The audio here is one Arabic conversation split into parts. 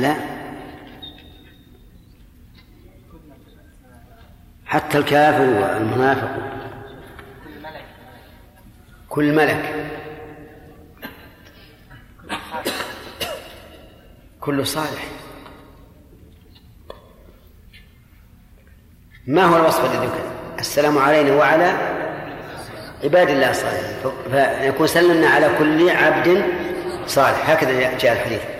على حتى الكافر والمنافق. كل ملك. كل صالح. ما هو الوصف الذي ذكر السلام علينا وعلى عباد الله الصالحين. فيكون سلمنا على كل عبد صالح. هكذا جاء الحديث.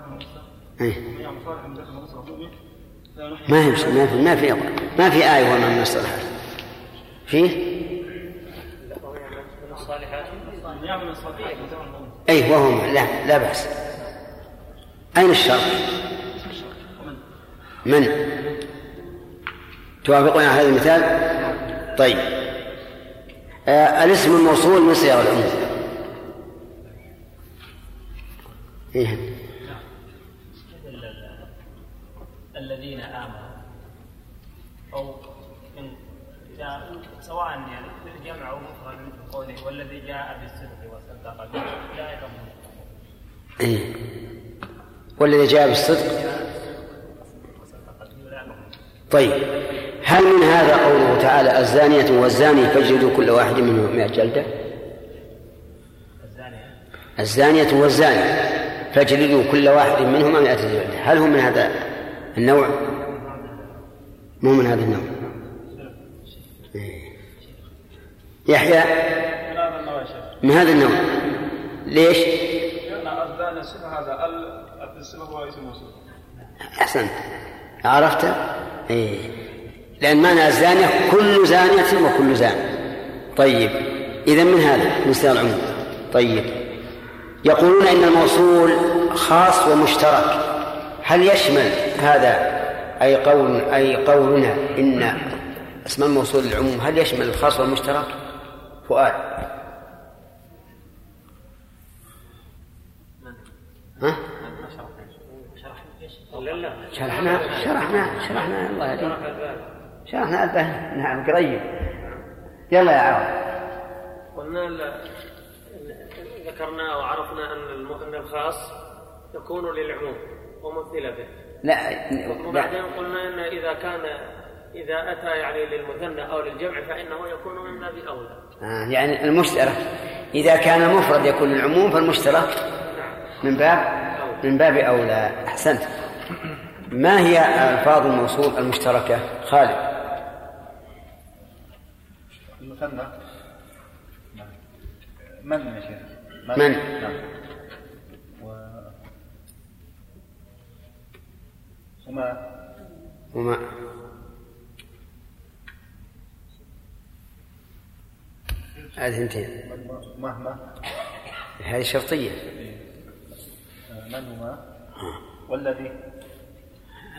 إيه ما هي ما في ما في ما في آية وما من الصالحات فيه؟ أي وهم لا لا بأس أين الشرط؟ من؟ توافقون على هذا المثال؟ طيب آه الاسم الموصول من صيغ العموم إيه؟ الذين آمنوا. أو إن سواء يعني جمع أو مفرد مثل قوله والذي جاء بالصدق وصدق به أولئك هم؟ والذي جاء بالصدق؟ طيب هل من هذا قوله تعالى الزانية والزاني فاجلدوا كل واحد منهم مئة جلدة؟ الزانية والزاني فاجلدوا كل واحد منهما مئة جلدة. هل هم من هذا النوع؟ مو من هذا النوع. إيه. يحيى؟ من هذا النوع. ليش؟ هذا أحسنت. عرفت؟ إيه. لأن معنى الزانية كل زانية وكل زان. طيب. إذا من هذا؟ صيغ العموم. طيب. يقولون إن الموصول خاص ومشترك. هل يشمل هذا أي قول أي قولنا إن اسم الموصول للعموم هل يشمل الخاص والمشترك؟ فؤاد. ها؟ شرحنا شرحنا شرحنا الله يهديك. شرحنا البه نعم قريب. يلا يا عرب. قلنا ذكرنا وعرفنا أن الخاص يكون للعموم ومثل به. لا وبعدين قلنا إن إذا كان إذا أتى يعني للمثنى أو للجمع فإنه يكون من باب اولى آه يعني المشترك إذا كان مفرد يكون للعموم فالمشترك من باب من باب أولى. أحسنت. ما هي ألفاظ الموصول المشتركة؟ خالد. المثنى؟ من يا شيخ؟ من, نعم. وما وما هذه اثنتين مهما. هذه شرطية. من هما والذي؟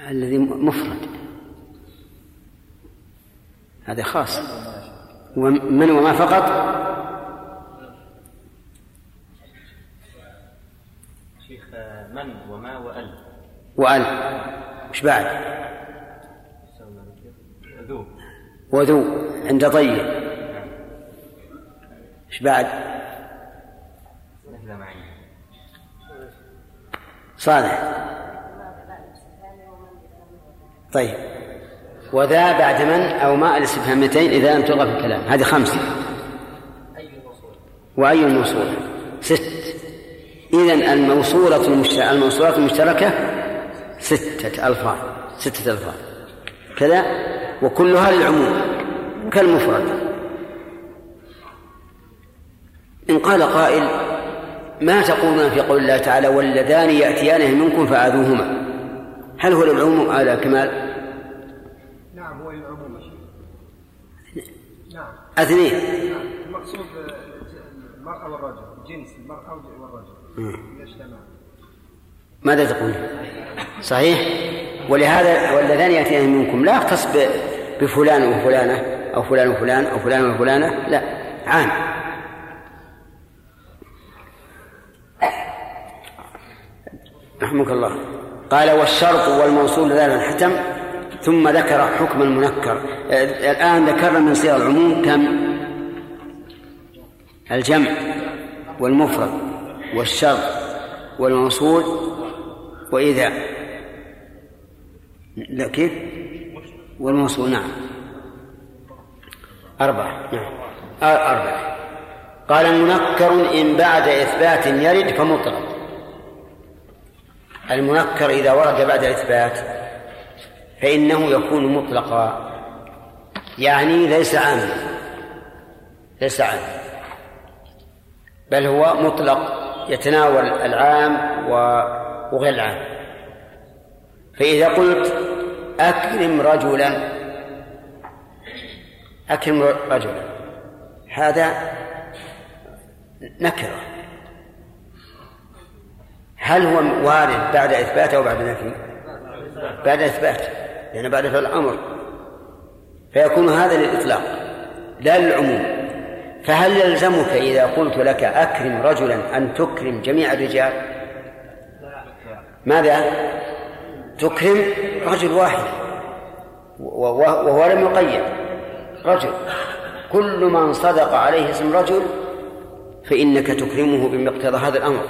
الذي مفرد. هذا خاص. ومن وما فقط؟ شيخ من وما وأل؟ وأل. وش بعد؟ ذو وذو عند طيب. إيش بعد؟ صالح. طيب. وذا بعد من؟ أو ما الاستفهامتين إذا لم تلغى في الكلام. هذه خمسة. وأي الموصول؟ ست. إذا الموصولة الموصولات المشتركة ستة ألفاظ ستة ألفاظ. كذا وكلها للعموم كالمفرد. إن قال قائل ما تقولون في قول الله تعالى واللذان يأتيانه منكم فآذوهما؟ هل هو للعموم على كمال؟ نعم هو للعموم نعم. أثنين. نعم المقصود المرأة والرجل جنس المرأة والرجل. إذا ماذا تقول؟ صحيح؟ ولهذا واللذان يأتيان منكم لا يختص بفلان وفلانة أو فلان وفلان أو فلان وفلانة لا عام. رحمك الله. قال والشرط والموصول ذلك الحتم ثم ذكر حكم المنكر. الآن ذكرنا من صيغ العموم كم؟ الجمع والمفرد والشرط والموصول وإذا لا كيف؟ والموصول نعم. أربعة نعم. أربعة. قال منكر إن بعد إثبات يرد فمطلق. المنكر إذا ورد بعد إثبات فإنه يكون مطلقا. يعني ليس عاما. ليس عاما. بل هو مطلق يتناول العام وغير العام. فإذا قلت أكرم رجلا أكرم رجلا هذا نكرة. هل هو وارد بعد إثبات أو بعد نفي؟ بعد إثبات لأن بعد فعل الأمر. فيكون هذا للإطلاق لا للعموم. فهل يلزمك إذا قلت لك أكرم رجلا أن تكرم جميع الرجال؟ ماذا؟ تكرم رجل واحد. وهو لم يقيد. رجل. كل من صدق عليه اسم رجل فإنك تكرمه بمقتضى هذا الأمر.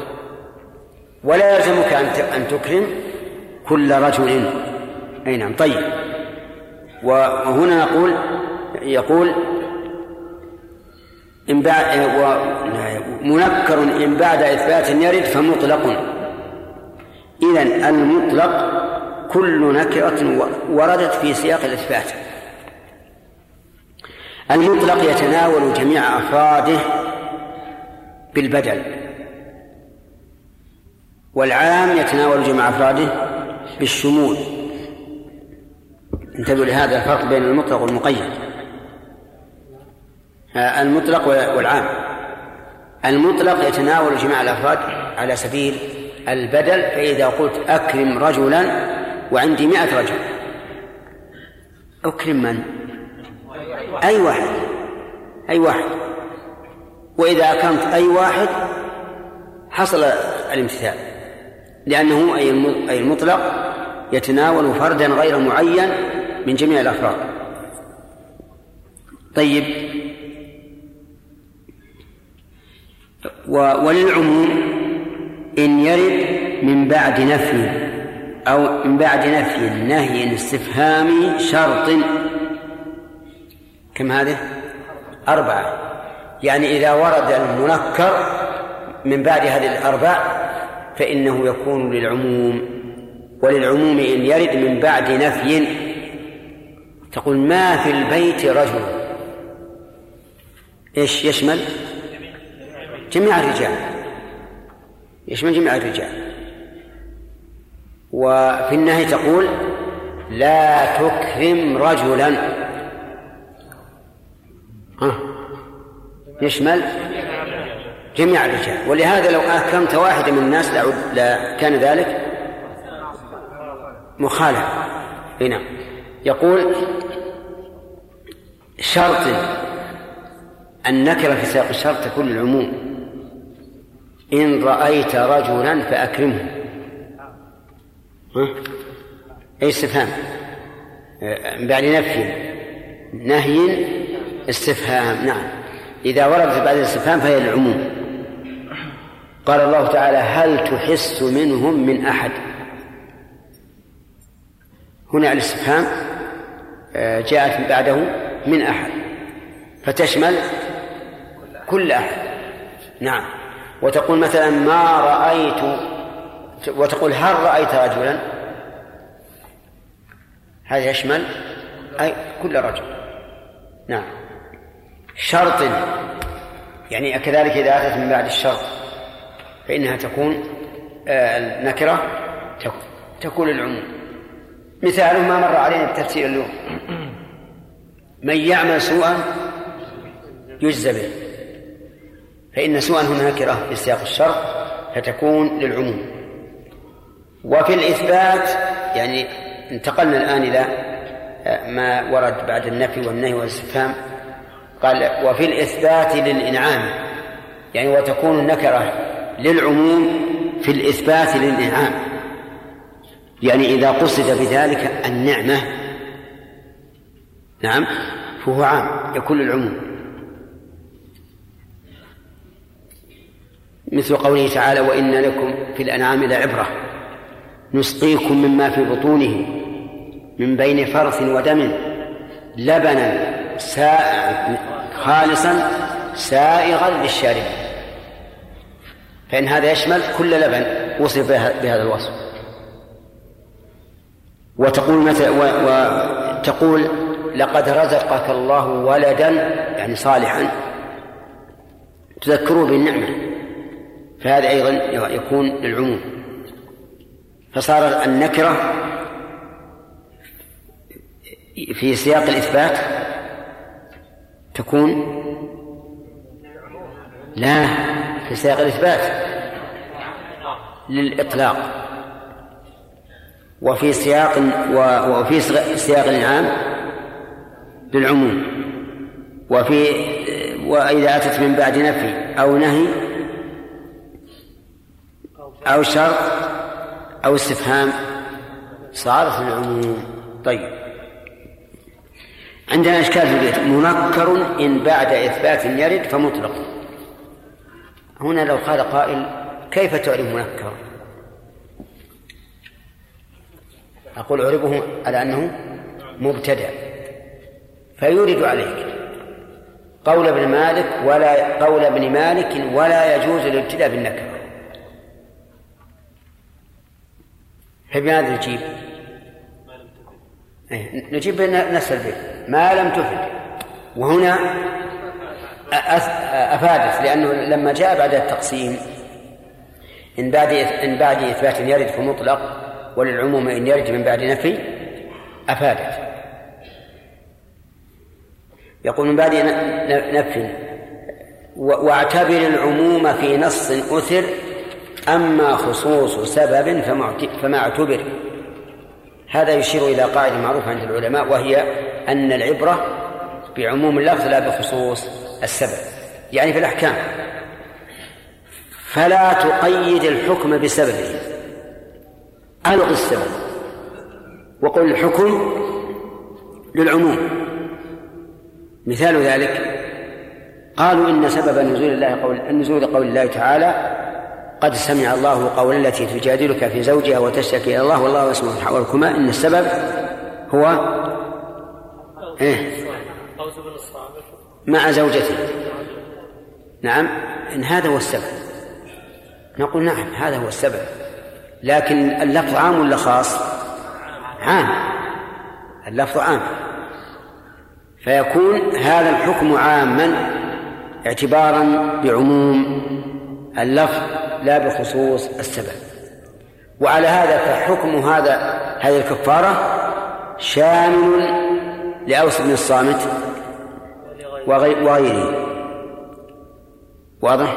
ولا يلزمك أن تكرم كل رجل. أي نعم. طيب. وهنا نقول يقول إن بعد منكر إن بعد إثبات يرد فمطلق. إذا المطلق كل نكرة وردت في سياق الإثبات. المطلق يتناول جميع أفراده بالبدل. والعام يتناول جميع أفراده بالشمول. انتبهوا لهذا الفرق بين المطلق والمقيد. المطلق والعام. المطلق يتناول جميع الأفراد على سبيل البدل فإذا قلت أكرم رجلا وعندي مئة رجل. أكرم من؟ أي واحد. أي واحد. وإذا أكرمت أي واحد حصل الامتثال. لأنه أي المطلق يتناول فردا غير معين من جميع الأفراد. طيب. وللعموم إن يرد من بعد نفي أو من بعد نفي نهي استفهامي شرط. كم هذه؟ أربعة. يعني إذا ورد المنكر من بعد هذه الأربع فإنه يكون للعموم. وللعموم إن يرد من بعد نفي تقول ما في البيت رجل. إيش يشمل؟ جميع الرجال. يشمل جميع الرجال؟ وفي النهي تقول لا تكرم رجلا. ها؟ يشمل جميع الرجال. ولهذا لو أكرمت واحدا من الناس لا كان ذلك مخالف هنا يقول شرط النكرة في سياق الشرط تكون للعموم إن رأيت رجلا فأكرمه ها؟ استفهام؟ بعد نفي. نهي استفهام نعم. إذا وردت بعد الاستفهام فهي العموم. قال الله تعالى هل تحس منهم من أحد؟ هنا الاستفهام آه، جاءت بعده من أحد. فتشمل كل أحد. نعم. وتقول مثلا ما رأيت وتقول هل رأيت رجلا؟ هذا يشمل أي كل رجل. نعم. شرط يعني كذلك إذا أتت من بعد الشرط فإنها تكون آه، النكرة تكون العموم مثاله ما مر علينا بتفسير اليوم. من يعمل سوءا يجزى به. فإن سوءا هنا نكرة في سياق الشرط فتكون للعموم. وفي الإثبات يعني انتقلنا الآن إلى ما ورد بعد النفي والنهي والاستفهام. قال وفي الإثبات للإنعام. يعني وتكون النكرة للعموم في الإثبات للإنعام. يعني إذا قصد بذلك النعمة نعم فهو عام يكون للعموم. مثل قوله تعالى وإن لكم في الأنعام لعبرة. نسقيكم مما في بطونه من بين فرث ودم لبنا سائغ خالصا سائغا للشارب فإن هذا يشمل كل لبن وصف بهذا الوصف. وتقول مثل وتقول لقد رزقك الله ولدا يعني صالحا. تذكره بالنعمة. فهذا أيضا يكون للعموم. فصار النكرة في سياق الإثبات تكون لا في سياق الإثبات للإطلاق. وفي سياق وفي سياق الإنعام للعموم. وفي وإذا أتت من بعد نفي أو نهي أو شرط أو استفهام صارت للعموم طيب. عندنا إشكال في البيت. منكر إن بعد إثبات يرد فمطلق. هنا لو قال قائل كيف تعرف منكر؟ أقول أعربه على أنه مبتدأ فيورد عليك قول ابن مالك ولا قول ابن مالك ولا يجوز الابتداء بالنكرة فبماذا نجيب؟ إيه، نجيب نفس البيت ما لم تفد. وهنا أفادت لأنه لما جاء بعد التقسيم إن بعد إن بعد إثبات يرد فمطلق وللعموم إن يرد من بعد نفي أفادت. يقول من بعد نفي واعتبر العموم في نص أثر أما خصوص سبب فما اعتبر هذا يشير إلى قاعدة معروفة عند العلماء وهي أن العبرة بعموم اللفظ لا بخصوص السبب يعني في الأحكام. فلا تقيد الحكم بسببه. ألغ السبب. وقل الحكم للعموم. مثال ذلك قالوا إن سبب نزول الله قول النزول قول الله تعالى قد سمع الله قول التي تجادلك في زوجها وتشتكي إلى الله والله يسمع حوالكما إن السبب هو إيه؟ مع زوجته. نعم إن هذا هو السبب. نقول نعم هذا هو السبب. لكن اللفظ عام ولا خاص؟ عام. اللفظ عام. فيكون هذا الحكم عاما اعتبارا بعموم اللفظ لا بخصوص السبب. وعلى هذا فحكم هذا هذه الكفارة شامل لأوس بن الصامت وغيره. واضح؟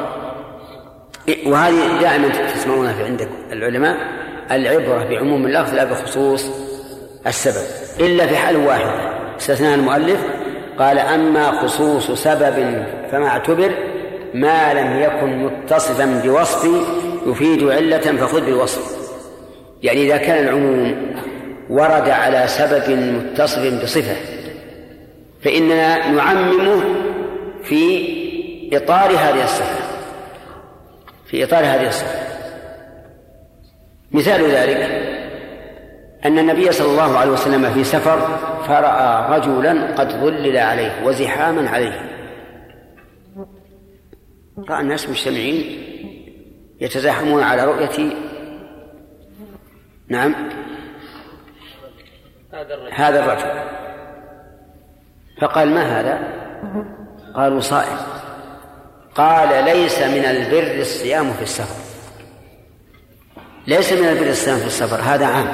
وهذه دائما تسمعونها في عندك العلماء العبرة بعموم اللفظ لا بخصوص السبب إلا في حال واحدة استثناها المؤلف قال أما خصوص سبب فما اعتبر ما لم يكن متصفا بوصف يفيد علة فخذ بالوصف. يعني إذا كان العموم ورد على سبب متصف بصفة فإننا نعممه في إطار هذه الصفة. في إطار هذه الصفة. مثال ذلك أن النبي صلى الله عليه وسلم في سفر فرأى رجلا قد ظلل عليه وزحاما عليه. رأى الناس مجتمعين يتزاحمون على رؤية نعم. هذا الرجل. فقال ما هذا؟ قالوا صائم. قال ليس من البر الصيام في السفر. ليس من البر الصيام في السفر هذا عام.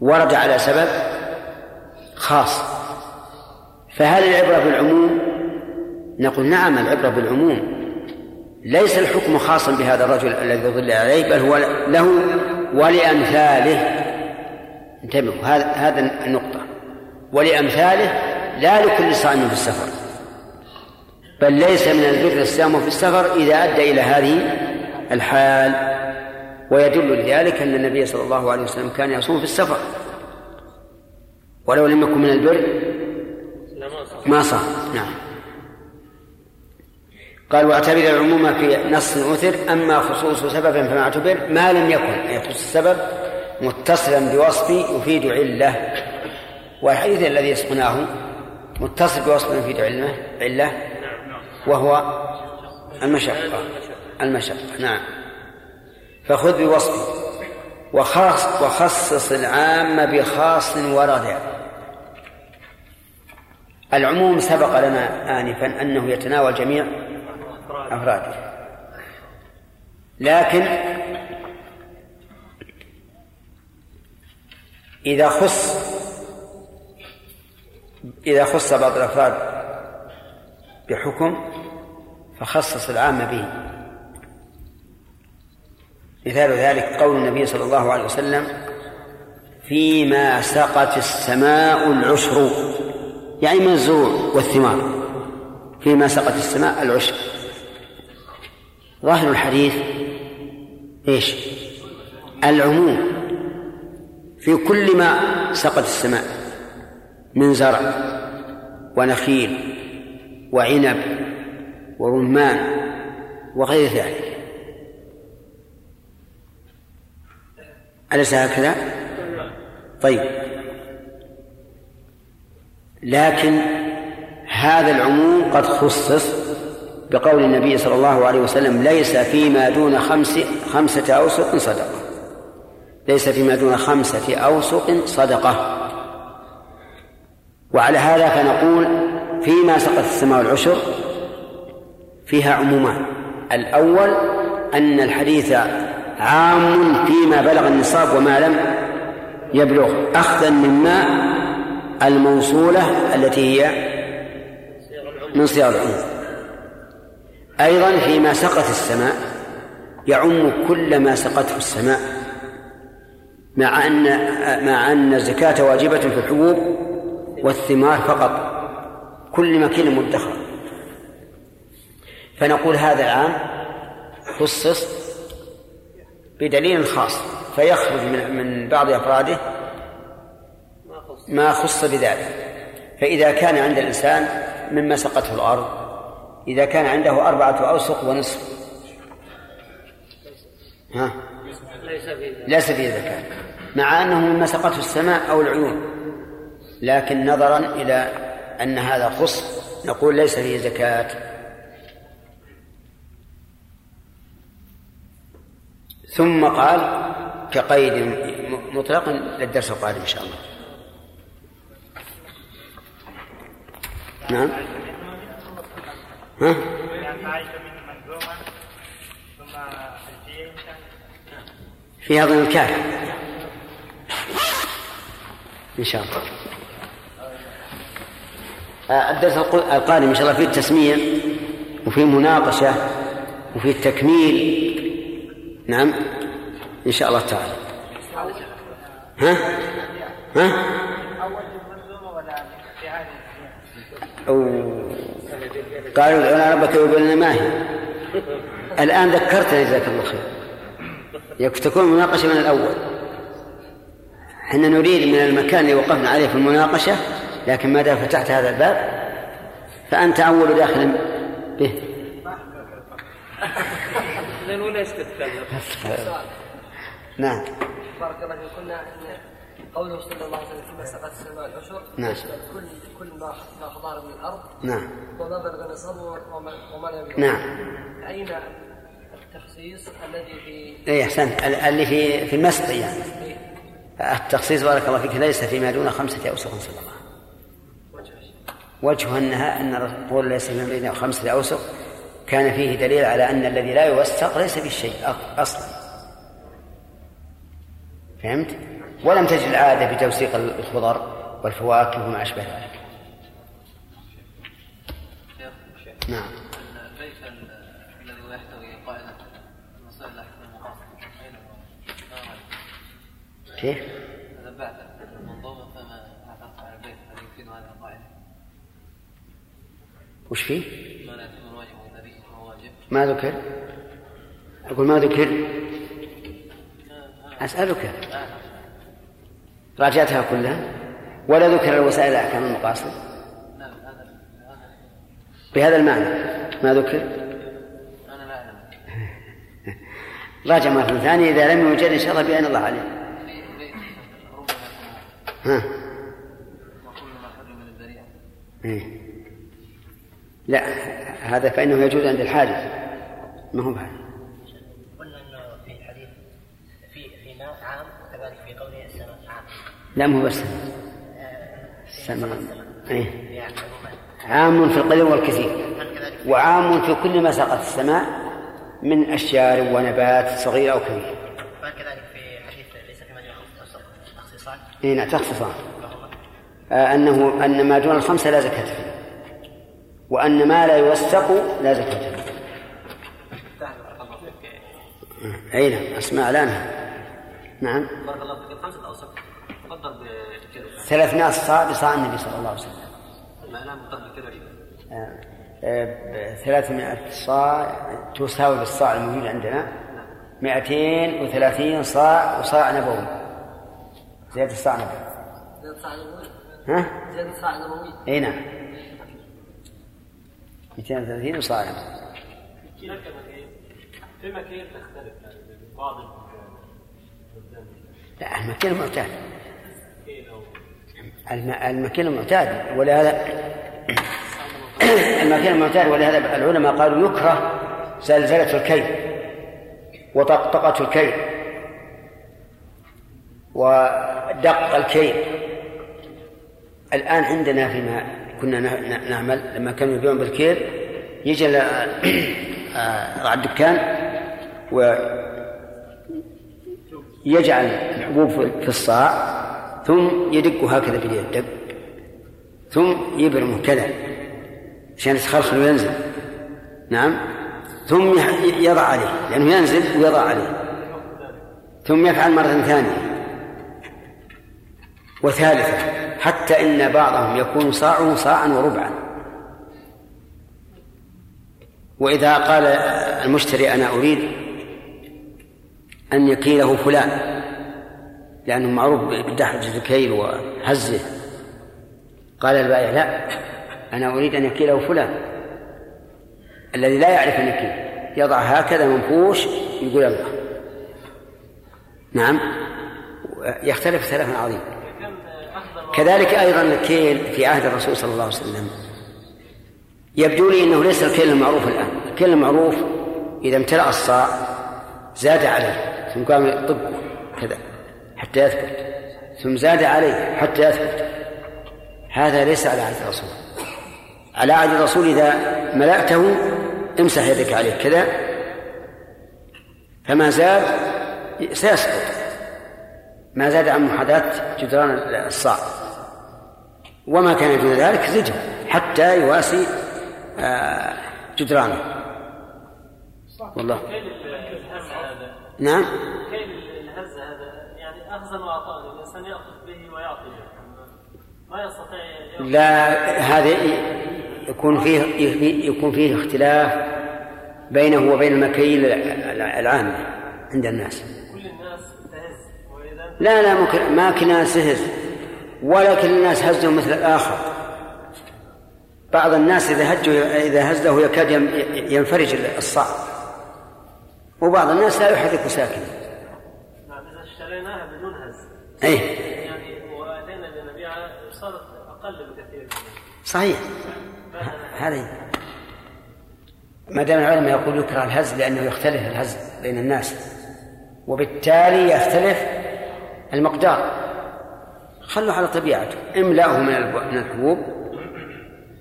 ورد على سبب خاص. فهل العبرة بالعموم نقول نعم العبرة بالعموم. ليس الحكم خاصا بهذا الرجل الذي ظل عليه بل هو له ولأمثاله. انتبهوا هذا هذا النقطة. ولأمثاله لا لكل صائم في السفر. بل ليس من البر الصيام في السفر إذا أدى إلى هذه الحال. ويدل لذلك أن النبي صلى الله عليه وسلم كان يصوم في السفر. ولو لم يكن من البر ما صام. نعم. قال واعتبر العموم في نص أثر أما خصوص سبب فما اعتبر ما لم يكن يخص السبب متصلا بوصف يفيد علة. والحديث الذي يسقناه متصل بوصف يفيد علة علة وهو المشقة. المشقة نعم. فخذ بوصفه وخص وخصص العام بخاص ورد العموم سبق لنا آنفا أنه يتناول جميع أفراده لكن إذا خص إذا خص بعض الأفراد بحكم فخصص العام به. مثال ذلك قول النبي صلى الله عليه وسلم فيما سقت السماء العشر. يعني من الزروع والثمار. فيما سقت السماء العشر. ظاهر الحديث إيش؟ العموم في كل ما سقت السماء من زرع ونخيل وعنب ورمان وغير ذلك. أليس هكذا؟ طيب. لكن هذا العموم قد خصص بقول النبي صلى الله عليه وسلم ليس فيما دون خمس خمسة أوسق صدقة. ليس فيما دون خمسة أوسق صدقة. وعلى هذا فنقول فيما سقط السماء العشر فيها عمومان. الأول أن الحديث عام فيما بلغ النصاب وما لم يبلغ أخذا من ماء الموصولة التي هي من صيغ العموم. أيضا فيما سقت السماء يعم كل ما سقته السماء. مع أن مع أن الزكاة واجبة في الحبوب والثمار فقط كل مكين مدخر. فنقول هذا العام خصص بدليل خاص فيخرج من من بعض أفراده ما خص بذلك. فإذا كان عند الإنسان مما سقته الأرض إذا كان عنده أربعة أوسق ونصف. ها؟ ليس فيه زكاة مع أنه مما سقته السماء أو العيون. لكن نظرا إلى أن هذا خص نقول ليس فيه زكاة. ثم قال كقيد مطلق للدرس القادم إن شاء الله. نعم. ها؟ في هذا الكافي إن شاء الله. آه، الدرس القادم إن شاء الله فيه التسمية وفيه مناقشة وفيه التكميل. نعم. إن شاء الله تعالى. ها؟ ها؟ أو قالوا ادعوا ربك يقول لنا ما هي. الآن ذكرتني جزاك الله خير. تكون المناقشة من الأول. إحنا نريد من المكان اللي وقفنا عليه في المناقشة لكن ما دام فتحت هذا الباب فأنت أول داخل به. نعم. بارك الله فيك. قلنا ان قوله صلى الله عليه وسلم فيما سقط السماء العشر نعم. كل كل ما ما خضار من الأرض نعم. وما بلغ نصابه وما لم يبلغ نعم. أين التخصيص الذي في اي أحسنت. اللي في في المسقي يعني. التخصيص بارك الله فيك ليس فيما دون خمسة أوسق صدقة وجه أنها أن قول ليس فيما دون خمسة أوسق كان فيه دليل على أن الذي لا يوسق ليس بالشيء أصلا. فهمت؟ ولم تجد العادة بتوسيق الخضر والفواكه وما أشبه ذلك نعم كيف؟ تبعت المنظومة فما عثرت على البيت هل يمكن هذا القاعدة؟ وش فيه؟ ما لا واجب ما ذكر؟ أقول ما ذكر؟ أسألك راجعتها كلها؟ ولا ذكر الوسائل أحكام المقاصد بهذا المعنى. ما ذكر؟ أنا لا أعلم راجع مرة ثانية إذا لم يوجد إن شاء الله بأن الله عليه ها؟ إيه. لا هذا فإنه يجوز عند الحاجة. ما هو بهذا قلنا انه في الحديث في في ماء عام وكذلك في قوله السماء عام لا ما هو بس السماء إيه. عام في القليل والكثير. وعام في كل ما سقط السماء من أشجار ونبات صغير أو كبير. هل كذلك في حديث ليس في تخصيصان إيه نعم تخصصان وهما آه أنه أن ما دون الخمسة لا زكاة فيه. وأن ما لا يوثق لا زكاة فيه. أي نعم أسماء لا نعم. نعم. بارك الله فيك. خمسة أوسط تفضل بكذا. ثلاث ناس صاع بصاع النبي صلى الله عليه وسلم. معناه مفضل بكذا آه، آه، ثلاثمائة صاع تساوي بالصاع الموجود عندنا مائتين وثلاثين صاع وصاع نبوي. زيادة الصاع نبوي. زيادة صاع نبوي؟ ها؟ زيادة صاع نبوي؟ إي نعم. 230 وصاع نبوي. في مكيل تختلف يعني بعض لا المكيل معتاد. الم- المكيل معتاد ولهذا المكيل معتاد ولهذا العلماء قالوا يكره زلزلة الكيل وطقطقة الكيل ودق الكيل. الآن عندنا فيما كنا نعمل لما كانوا يبيعون بالكيل يجي آه، على الدكان ويجعل الحبوب في الصاع ثم يدقه هكذا باليد دق. ثم يبرمه كذا عشان يتخلخل وينزل نعم. ثم يضع عليه. لأنه ينزل ويضع عليه. ثم يفعل مرة ثانية. وثالثة حتى إن بعضهم يكون صاعه صاعا وربعا. وإذا قال المشتري أنا أريد أن يكيله فلان. لأنه معروف بدحرجة الكيل وهزه. قال البائع لا أنا أريد أن يكيله فلان. الذي لا يعرف أن يكيل. يضع هكذا منفوش يقول الله. نعم. يختلف اختلافا افضل كذلك أيضا الكيل في عهد الرسول صلى الله عليه وسلم. يبدو لي أنه ليس الكيل المعروف الآن. الكيل المعروف إذا امتلأ الصاع زاد عليه. ثم قام يطبه كذا. حتى يثبت. ثم زاد عليه حتى يثبت. هذا ليس على عهد الرسول. على عهد الرسول إذا ملأته امسح يدك عليه. كذا. فما زاد سيسقط. ما زاد عن محاذاة جدران الصاع. وما كان دون ذلك زده حتى يواسي آه، جدرانه. والله. نعم. اخذا وعطاء الانسان ياخذ به ويعطي ما يستطيع يأخذ لا هذا يكون فيه يكون فيه اختلاف بينه وبين المكاييل العامة عند الناس. كل الناس تهز لا لا ممكن ما كل الناس هز ولا كل الناس هزهم مثل الآخر. بعض الناس إذا هجوا إذا هزه يكاد ين- ينفرج الصاع وبعض الناس لا يحرك ساكنا نعم اذا اشتريناها بدون هز أي يعني واتينا لنبيعها صارت أقل بكثير. صحيح. ه- هذه ما دام العلماء يقول يكره الهز لأنه يختلف الهز بين الناس وبالتالي يختلف المقدار. خلوا على طبيعته. املأه من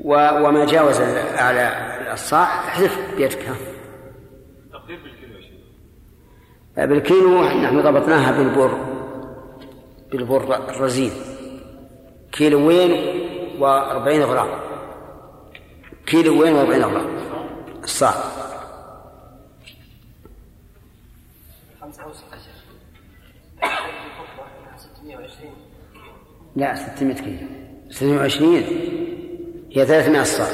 و- وما جاوز على الصاع احذف بيدك. بالكيلو نحن ضبطناها بالبر. بالبر الرزين. كيلوين وأربعين غرام. كيلوين وأربعين غرام. الصاع. لا 600 كيلو. 620 هي 300 صاع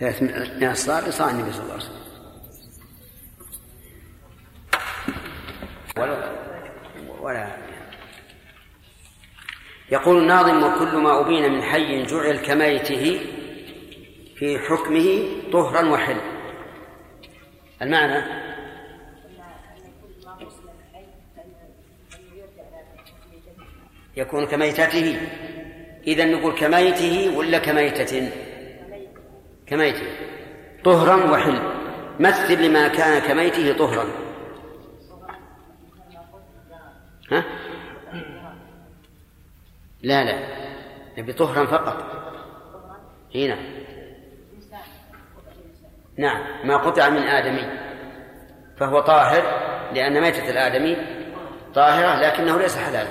300 صاع لصاع النبي صلى الله عليه وسلم. ولا ولا يقول الناظم وكل ما أبين من حي جعل كميته في حكمه طهرا وحل. المعنى؟ يكون كميتته. إذا نقول كميته ولا كميتة؟ كميتة. طهرا وحل. مثل لما كان كميته طهرا. ها؟ لا لا. نبي طهرا فقط. هنا نعم. ما قطع من آدمي. فهو طاهر لأن ميتة الآدمي طاهرة لكنه ليس حلالا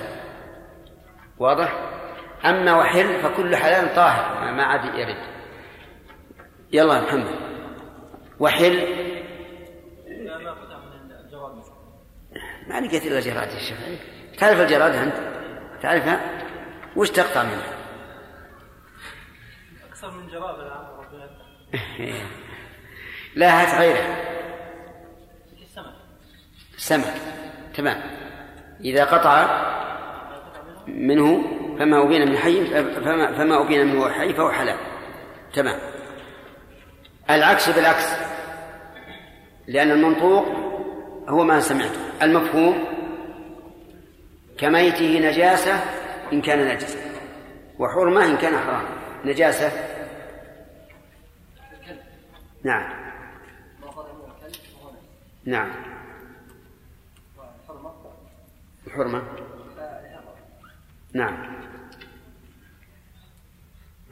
واضح؟ أما وحل فكل حلال طاهر ما عاد يرد. يلا محمد. وحل ما لقيت إلا جراد يا شيخ. تعرف الجراد أنت؟ تعرفها وش تقطع منها أكثر من جراد الآن لا هات غيره. السمك؟ السمك تمام. إذا قطع منه فما أبين من حي فما, فما أبين منه حي فهو حلال. تمام. العكس بالعكس. لأن المنطوق هو ما سمعته. المفهوم كميته نجاسة إن كان نجسا وحرمة إن كان حرام نجاسة؟ نعم. نعم. الحرمة؟ نعم.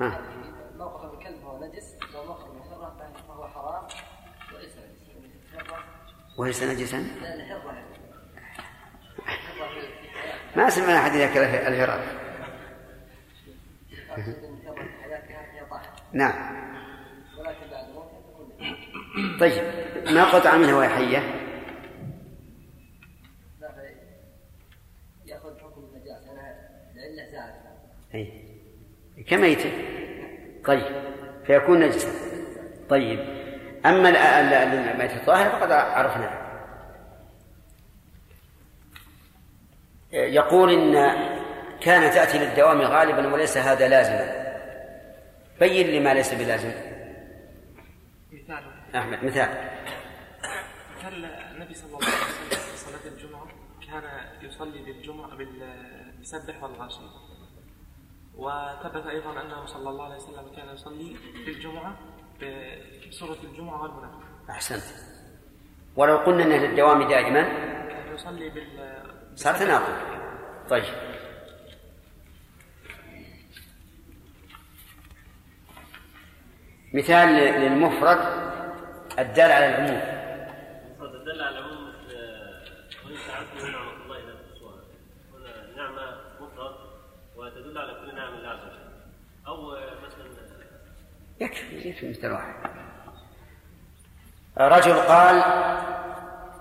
ها. موقف الكلب هو نجس وموقف الحرة فهو حرام وليس وليس نجسا ما سمعنا أحد يأكل طاهرة نعم. طيب ما قطع منها وهي حية؟ أي. كميتة؟ طيب فيكون نجسا. طيب. أما ال- ال- ال- الميتة الطاهرة فقد عرفناها يقول إن كانت تأتي للدوام غالبا وليس هذا لازما. بين لي ما ليس بلازم. مثال. أحمد مثال. مثال النبي صلى الله عليه وسلم في صلاة الجمعة كان يصلي بالجمعة بالسبح والغاشي؟ وثبت أيضا أنه صلى الله عليه وسلم كان يصلي في الجمعة بسورة الجمعة والمنافق أحسنت. ولو قلنا أنه للدوام دائما؟ يصلي بال صار تناقض طيب. مثال للمفرد الدال على العموم. تدل على العموم وليس عبد نعمة الله إلى السؤال هنا نعمة مفرد وتدل على كل نعم لازم أو مثلا يكفي يكفي مثل واحد. رجل قال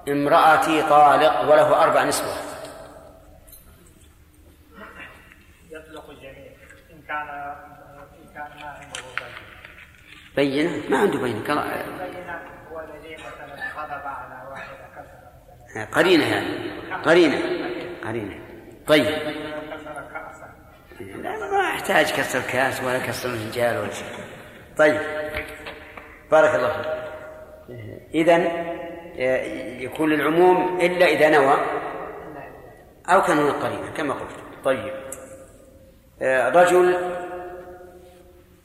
امرأتي طالق وله أربع نسوة. يطلق الجميع إن كان إن كان ما عنده بينة. ما عنده بينة كلا- بينة هو الذي مثلا غضب على واحدة كسر قرينة يعني قرينة قرينة. طيب. كسر كأسا. لا ما أحتاج كسر كأس ولا كسر الرجال ولا شيء. طيب. بارك الله فيك. إذا يكون العموم إلا إذا نوى أو كان هناك قرينة كما قلت. طيب. آه، رجل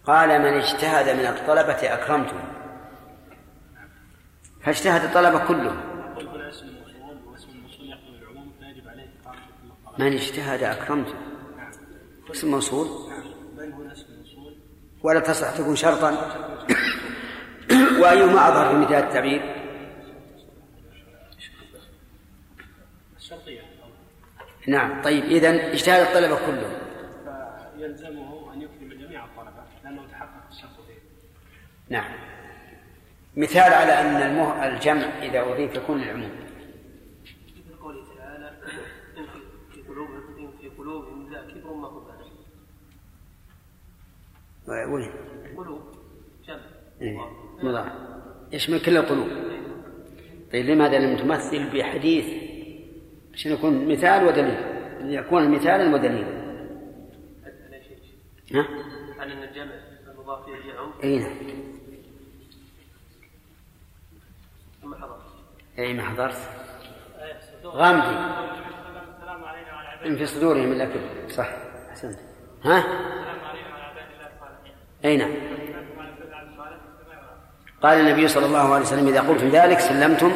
قال من اجتهد من الطلبة أكرمته. فاجتهد الطلبة كلهم. من اجتهد أكرمته. اسم موصول بل هنا اسم الموصول ولا تصح تكون شرطا. وأيهما أظهر في مثال التعبير؟ نعم طيب إذا اجتهد الطلبة كلهم. فيلزمه أن يكرم جميع الطلبة لأنه تحقق الشرط فيه نعم. مثال على أن المه... الجمع إذا أضيف يكون للعموم. مثل قوله تعالى قلوبهم لا كبر ما هو بالغ وين؟ قلوب جمع إيه، مضاعف يشمل كل القلوب. طيب لماذا لم تمثل بحديث؟ عشان يكون مثال ودليل. يكون مثالا ودليلا؟ ها؟ عن إن الجمع المضاف إليه يعم؟ اي نعم. ثم حضر. اي ما حضرت. غامدي عباد إن في صدورهم إلا كبر صح أحسنت. ها؟ السلام علينا أي نعم. قال النبي صلى الله عليه وسلم إذا قلتم ذلك سلمتم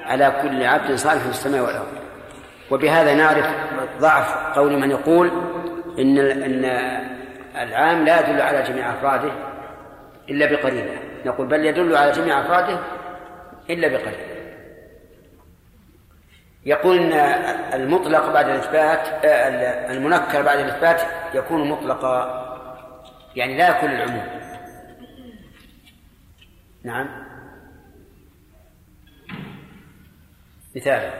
على كل عبد صالح في السماء والأرض. وبهذا نعرف ضعف قول من يقول إن إن العام لا يدل على جميع أفراده إلا بقرينة نقول بل يدل على جميع أفراده إلا بقرينة يقول إن المطلق بعد الإثبات آه، المنكر بعد الإثبات يكون مطلقا. يعني لا يكون العموم نعم. مثال.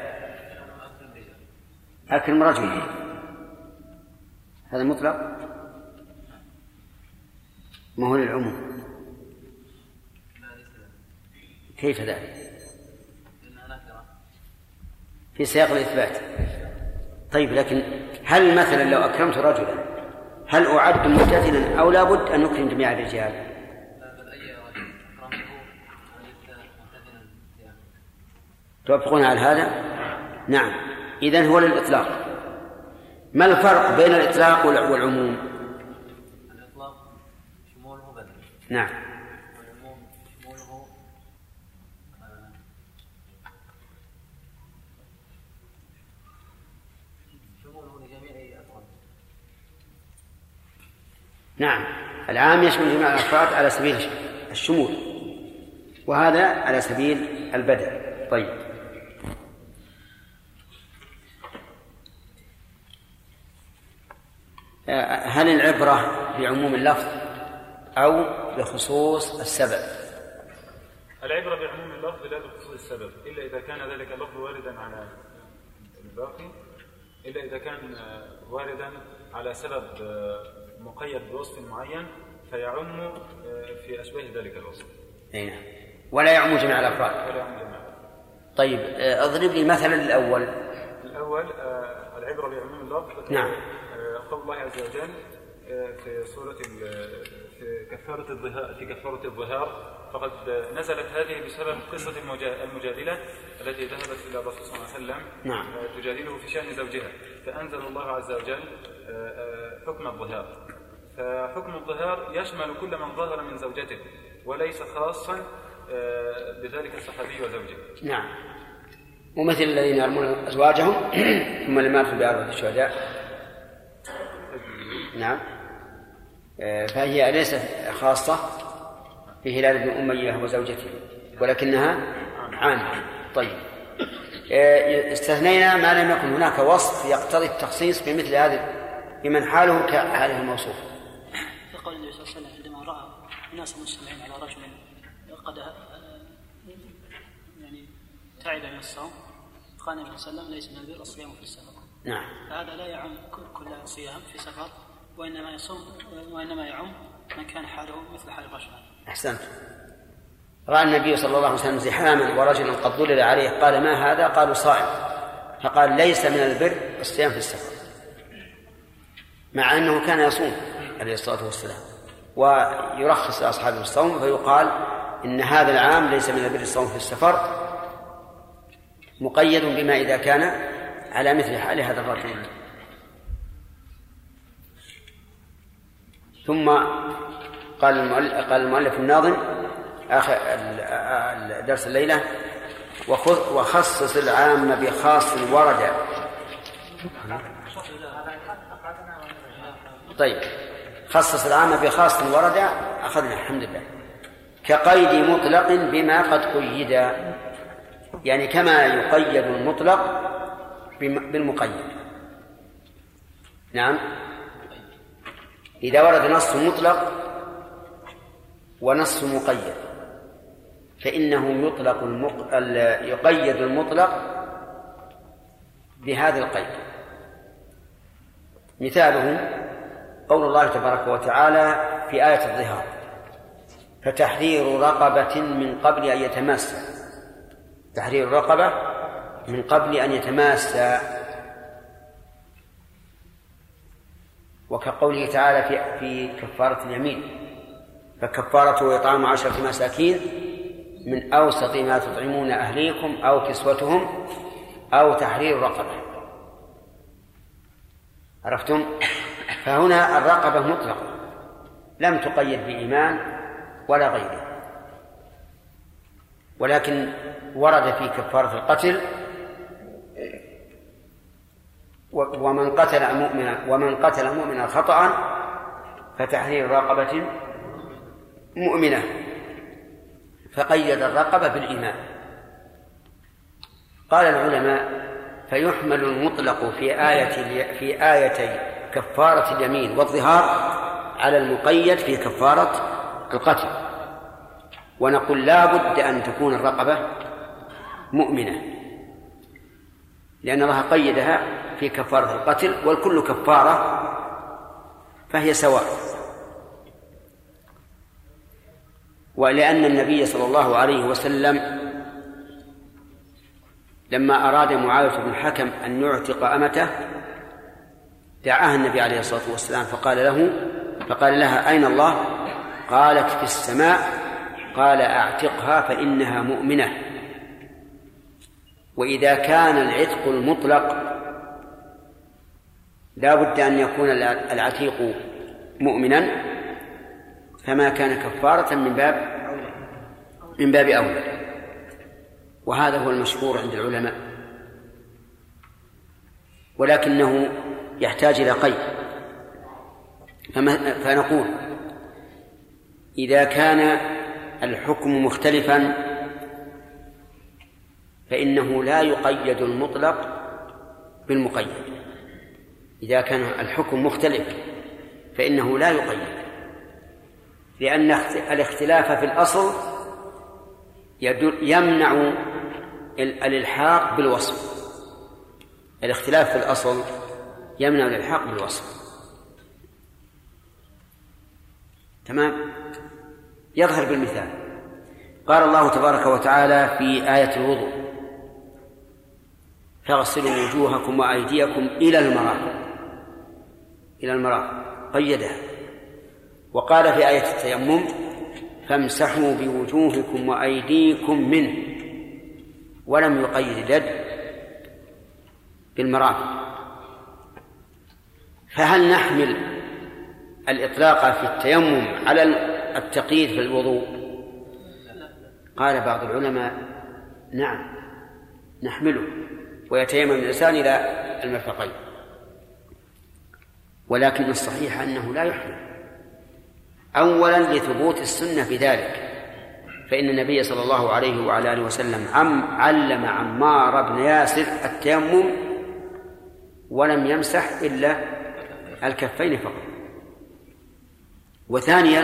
أكرم رجل هذا مطلق؟ ما هو للعموم؟ كيف ذلك؟ في سياق الإثبات. طيب لكن هل مثلا لو أكرمت رجلا هل أعد مبتذلا أو لابد أن نكرم جميع الرجال؟ توافقون على هذا؟ نعم. إذن هو للإطلاق. ما الفرق بين الإطلاق والع- والعموم؟ الإطلاق شموله بدل نعم والعموم شموله آه، شموله لجميع أفراد نعم. العام يشمل جميع الأفراد على سبيل الشمول. وهذا على سبيل البدء. طيب. هل العبرة بعموم اللفظ أو بخصوص السبب؟ العبرة بعموم اللفظ لا بخصوص السبب إلا إذا كان ذلك اللفظ واردا على الباقي إلا إذا كان آه، واردا على سبب آه، مقيد بوصف معين فيعم آه، في أشباه ذلك الوصف. أي نعم ولا يعم جميع الأفراد. ولا يعم جميعا طيب آه، أضرب لي مثلا الأول. الأول آه، العبرة بعموم اللفظ. نعم. قول الله عز وجل في سورة في كفارة الظهار في كفارة الظهار. فقد نزلت هذه بسبب قصة المجا- المجادلة التي ذهبت إلى الرسول صلى الله عليه وسلم. نعم. تجادله في شأن زوجها. فأنزل الله عز وجل حكم الظهار. فحكم الظهار يشمل كل من ظهر من زوجته وليس خاصا آه، بذلك الصحابي وزوجه. نعم. ومثل الذين يرمون أزواجهم ثم لم يأتوا بأربعة الشهداء. نعم. آه، فهي ليست خاصة بهلال بن أمية وزوجته ولكنها عامة. طيب. آه، استثنينا ما لم يكن هناك وصف يقتضي التخصيص بمثل هذا بمن حاله كحاله الموصوف في قول النبي صلى الله عليه وسلم عندما رأى الناس مجتمعين على رجل قد يعني تعب من الصوم قال النبي صلى الله عليه وسلم ليس من البر الصيام في السفر. نعم. فهذا لا يعم كل صيام في سفر وإنما يصوم وإنما يعم من كان حاله مثل حال الرجل. أحسنت. رأى النبي صلى الله عليه وسلم زحاما ورجلا قد ظلل عليه قال ما هذا؟ قالوا صائم. فقال ليس من البر الصيام في السفر. مع أنه كان يصوم عليه الصلاة والسلام. ويرخص لأصحابه الصوم فيقال إن هذا العام ليس من البر الصوم في السفر مقيد بما إذا كان على مثل حال هذا الرجل. ثم قال المؤلف, قال المؤلف الناظم آخر درس الليلة وخ- وخصص العام بخاص ورد طيب. خصص العام بخاص ورد أخذنا الحمد لله. كقيد مطلق بما قد قيد. يعني كما يقيد المطلق بالمقيد. نعم. إذا ورد نص مطلق ونص مقيد. فإنه يطلق المق... ال- يقيد المطلق بهذا القيد. مثاله قول الله تبارك وتعالى في آية الظهار فتحرير رقبة من قبل أن يتماسى. تحرير رقبة من قبل أن يتماسى. وكقوله تعالى في في كفارة اليمين فكفارته إطعام عشرة مساكين من أوسط ما تطعمون أهليكم أو كسوتهم أو تحرير رقبة. عرفتم؟ فهنا الرقبة مطلقة. لم تقيد بإيمان ولا غيره. ولكن ورد في كفارة القتل ومن قتل مؤمنا ومن قتل مؤمنا خطأ فتحرير رقبة مؤمنة. فقيد الرقبة بالإيمان. قال العلماء فيحمل المطلق في آية في آيتي كفارة اليمين والظهار على المقيد في كفارة القتل. ونقول لا بد أن تكون الرقبة مؤمنة لأن الله قيدها في كفارة القتل والكل كفارة فهي سواء. ولأن النبي صلى الله عليه وسلم لما أراد معاوية بن الحكم أن يعتق أمته دعاها النبي عليه الصلاة والسلام فقال له فقال لها أين الله؟ قالت في السماء. قال أعتقها فإنها مؤمنة. وإذا كان العتق المطلق لا بد أن يكون العتيق مؤمنا. فما كان كفارة من باب من باب أولى. وهذا هو المشهور عند العلماء. ولكنه يحتاج إلى قيد. فنقول إذا كان الحكم مختلفا فإنه لا يقيد المطلق بالمقيد. إذا كان الحكم مختلف فإنه لا يقيد. لأن الاختلاف في الأصل يمنع الإلحاق بالوصف. الاختلاف في الأصل يمنع الإلحاق بالوصف. تمام؟ يظهر بالمثال. قال الله تبارك وتعالى في آية الوضوء فاغسلوا وجوهكم وأيديكم إلى المرافق. إلى المرافق. قيدها. وقال في آية التيمم فامسحوا بوجوهكم وأيديكم منه. ولم يقيد اليد بالمرافق. فهل نحمل الإطلاق في التيمم على التقييد في الوضوء؟ قال بعض العلماء نعم نحمله ويتيمم الإنسان إلى المرفقين. ولكن الصحيح أنه لا يحمل. أولا لثبوت السنة بذلك فإن النبي صلى الله عليه وعلى آله وسلم عم علم عمار بن ياسر التيمم ولم يمسح إلا الكفين فقط. وثانيا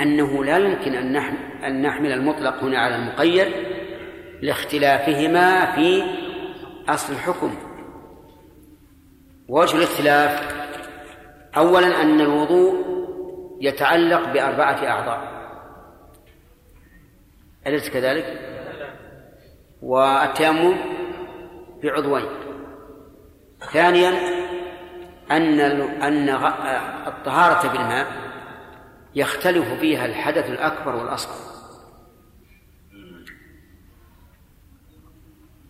أنه لا يمكن أن نحمل, أن نحمل المطلق هنا على المقيد لاختلافهما في أصل الحكم. وجه الاختلاف أولا أن الوضوء يتعلق بأربعة أعضاء. أليس كذلك؟ والتيمم بعضوين. ثانيا أن أن الطهارة بالماء يختلف فيها الحدث الأكبر والأصغر.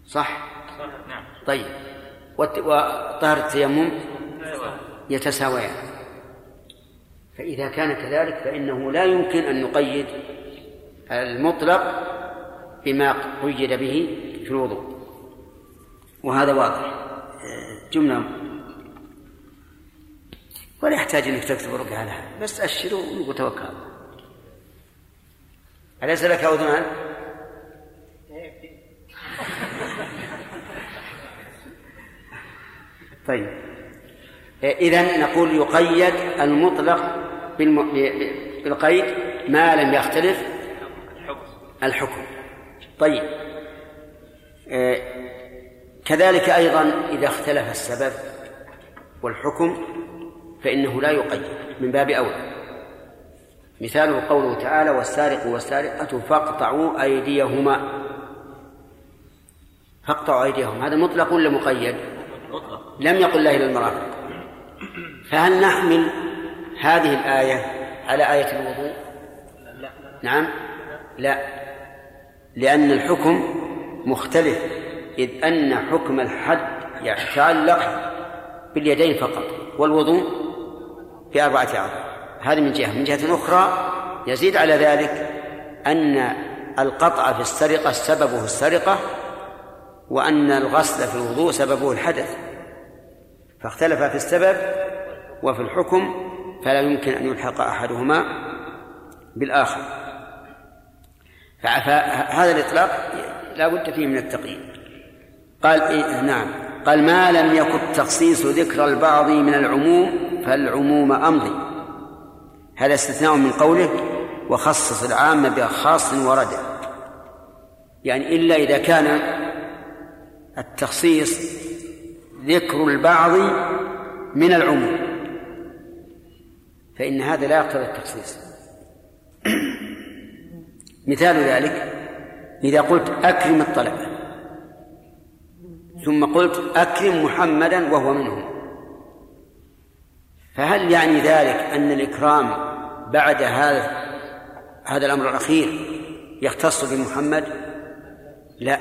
صح؟ نعم. طيب. وطهارة التيمم يتساويان. فإذا كان كذلك فإنه لا يمكن أن نقيد المطلق بما قيد به في الوضوء. وهذا واضح. جملة ولا يحتاج إنك تكتب ربع لها. بس أشر ونقول توكل أليس لك أذنان؟ طيب. إذا نقول يقيد المطلق بالقيد ما لم يختلف الحكم. طيب. كذلك أيضا إذا اختلف السبب والحكم فإنه لا يقيد. من باب أولى مثاله قوله تعالى والسارق والسارقة فاقطعوا أيديهما. فاقطعوا أيديهم هذا مطلق ولا مقيد؟ مطلق لم يقل لا إلى المرافق فهل نحمل هذه الآية على آية الوضوء؟ نعم. لا. لأن الحكم مختلف إذ أن حكم الحد يتعلق باليدين فقط والوضوء بأربعة أعضاء هذه من جهة. من جهة أخرى يزيد على ذلك أن القطع في السرقة سببه السرقة وأن الغسل في الوضوء سببه الحدث. فاختلف في السبب وفي الحكم فلا يمكن أن يلحق أحدهما بالآخر. فهذا الإطلاق لا بد فيه من التقييد. قال إيه نعم. قال ما لم يكن تخصيص ذكر البعض من العموم فالعموم أمضي. هذا استثناء من قوله وخصص العام بخاص ورد. يعني إلا إذا كان التخصيص ذكر البعض من العموم. فإن هذا لا يقتضي التخصيص. مثال ذلك إذا قلت أكرم الطلبة ثم قلت أكرم محمدا وهو منهم. فهل يعني ذلك أن الإكرام بعد هذا هذا الأمر الأخير يختص بمحمد؟ لا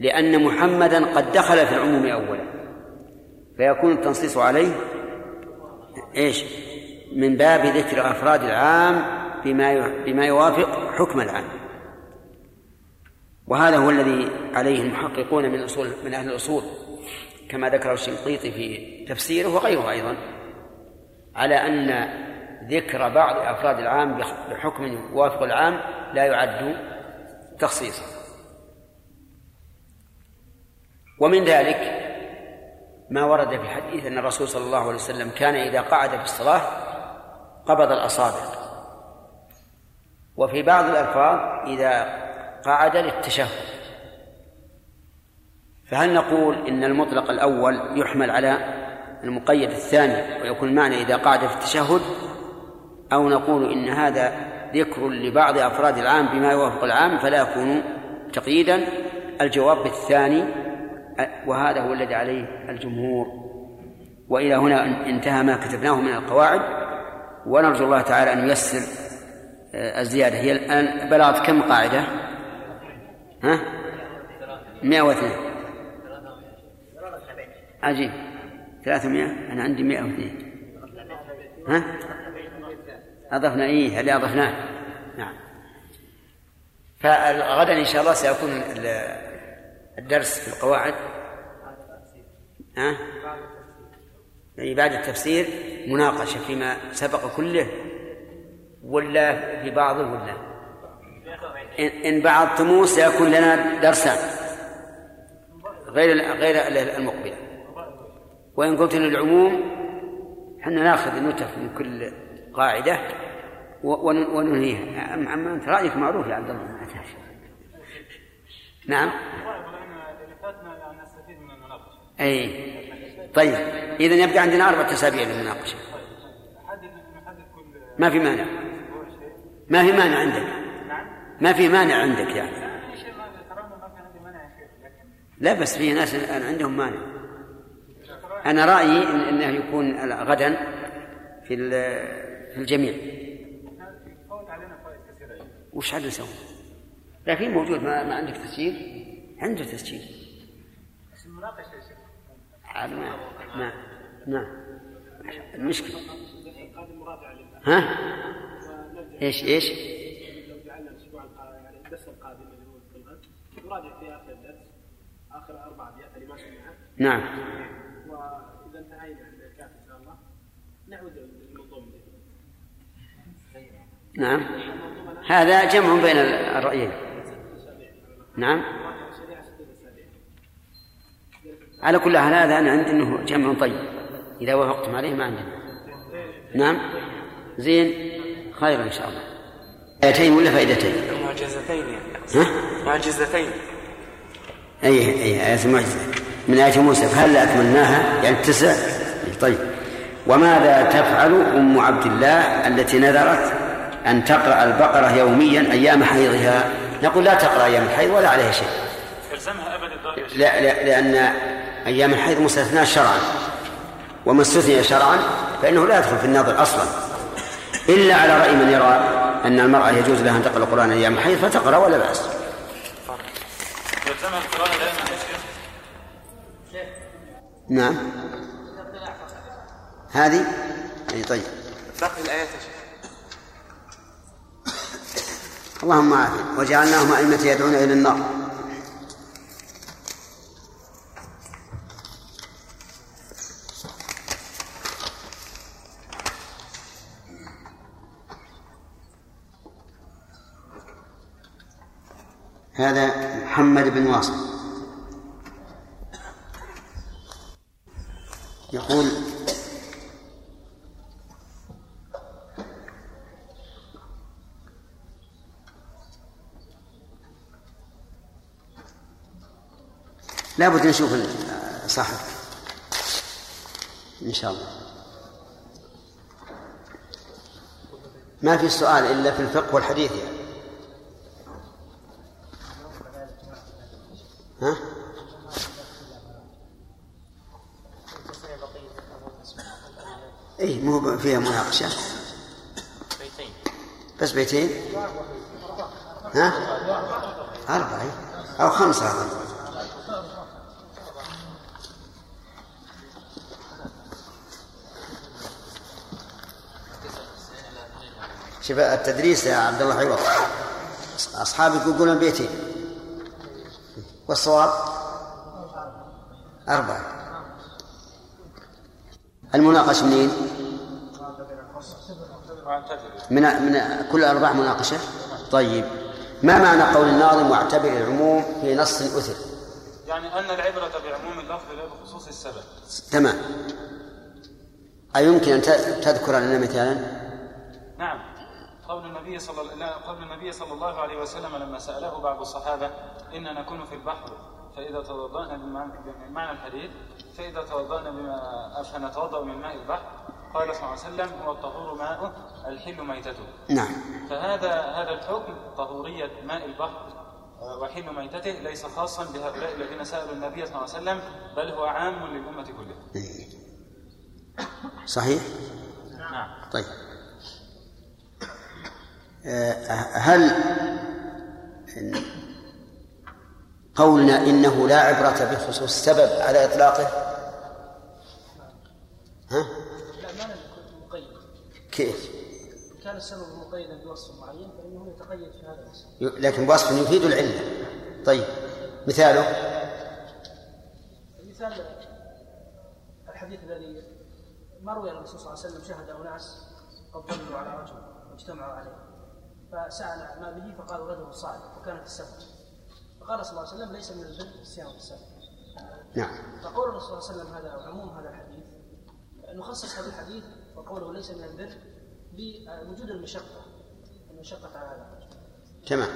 لأن محمدا قد دخل في العموم أولا فيكون التنصيص عليه إيش؟ من باب ذكر أفراد العام بما بما يوافق حكم العام وهذا هو الذي عليه المحققون من الاصول من أهل الأصول كما ذكره الشنقيطي في تفسيره وغيره أيضا على أن ذكر بعض أفراد العام بحكم يوافق العام لا يعد تخصيصا. ومن ذلك ما ورد في حديث أن الرسول صلى الله عليه وسلم كان إذا قعد في الصلاة قبض الأصابع. وفي بعض الألفاظ إذا قعد للتشهد. فهل نقول إن المطلق الأول يحمل على المقيد الثاني ويكون المعنى إذا قعد في التشهد أو نقول إن هذا ذكر لبعض أفراد العام بما يوافق العام فلا يكون تقييدا. الجواب بالثاني وهذا هو الذي عليه الجمهور. وإلى هنا انتهى ما كتبناه من القواعد. ونرجو الله تعالى أن ييسر آه، الزيادة. هي الآن بلغت كم قاعدة؟ ها؟ 102 عجيب. 300 أنا عندي 102 ها؟ أضفنا إيه اللي أضفناه؟ نعم. فغدا إن شاء الله سيكون الدرس في القواعد. ها؟ يعني بعد التفسير مناقشة فيما سبق كله ولا في بعضه ولا؟ إن بعضتموه سيكون لنا درسان غير غير المقبلة. وإن قلت للعموم حنا نأخذ نتف من كل قاعدة وننهيها. أما أنت رأيك معروف يا عبد الله؟ نعم. أي. طيب. إذا يبقى عندنا أربعة أسابيع للمناقشة. ما في مانع. ما في مانع عندك. ما في مانع عندك يعني. لا بس في ناس عندهم مانع. أنا رأيي أنه يكون غدا في في الجميع وش عاد نسوي؟ لكن موجود ما, ما عندك تسجيل عنده تسجيل بس المناقشة يا ما ما نعم المشكلة ها؟ إيش إيش؟ نراجع في اخر الدرس اخر أربع ابيات اللي ما سمعها نعم واذا انتهينا عند الكاف ان شاء الله نعود للمنظومه نعم. هذا جمع بين الرأيين. نعم. على كل حال هذا أنا عندي أنه جمع طيب. إذا وافقتم عليه ما عندنا. نعم. زين. خير إن شاء الله. آيتين ولا فائدتين؟ معجزتين ها؟ معجزتين. أي أي آية المعجزة. من آية موسى. فهل أكملناها؟ يعني التسع طيب. وماذا تفعل أم عبد الله التي نذرت؟ أن تقرأ البقرة يوميا أيام حيضها. نقول لا تقرأ أيام الحيض ولا عليها شيء. يا شيخ. لا, لا لأن أيام الحيض مستثناة شرعا. وما استثني شرعا فإنه لا يدخل في النظر أصلا. إلا على رأي من يرى أن المرأة يجوز لها أن تقرأ القرآن أيام الحيض فتقرأ ولا بأس. يلزمها القراءة دائما نعم. هذه؟ أي طيب. باقي الآيات يا شيخ. اللهم عافية وجعلناهم أئمة يدعون إلى النار. هذا محمد بن واصل. يقول لابد نشوف صاحب إن شاء الله ما في سؤال إلا في الفقه والحديث يعني ها؟ اي مو فيها مناقشة بس بيتين ها؟ أربعة. أو خمسة أظن شوف التدريس يا عبد الله حلوة. أصحابك يقولون بيتين والصواب؟ أربعة. المناقشة منين؟ من من كل أربع مناقشة؟ طيب. ما معنى قول الناظم واعتبر العموم في نص أثر يعني أن العبرة بعموم اللفظ لا بخصوص السبب. تمام. أيمكن أن تذكر لنا مثالا؟ نعم. قول النبي صلى قول النبي صلى الله عليه وسلم لما سأله بعض الصحابة إننا نكون في البحر فإذا توضأنا بمعنى الحديث فإذا توضأنا بما فنتوضأ من ماء البحر. قال صلى الله عليه وسلم هو الطهور ماؤه الحل ميتته. نعم. فهذا هذا الحكم طهورية ماء البحر وحل ميتته ليس خاصا بهؤلاء الذين سألوا النبي صلى الله عليه وسلم بل هو عام للأمة كلها. صحيح؟ نعم. طيب. هل قولنا إنه لا عبرة بخصوص السبب على إطلاقه؟ ها؟ كيف؟ كان السبب مقيدا بوصف معين فإنه يتقيد في هذا الوصف. لكن وصف يفيد العلة. طيب مثاله؟ مثال الحديث الذي مروي عن الرسول صلى الله عليه وسلم شهد أناس قد ظلوا على رجل واجتمعوا عليه. فسأل ما به فقالوا رجل صالح وكانت السبب فقال صلى الله عليه وسلم ليس من البر الصيام في السبب نعم. فقول الرسول صلى الله عليه وسلم هذا عموم هذا الحديث نخصص هذا الحديث وقوله ليس من البر بوجود المشقة المشقة على هذا تمام.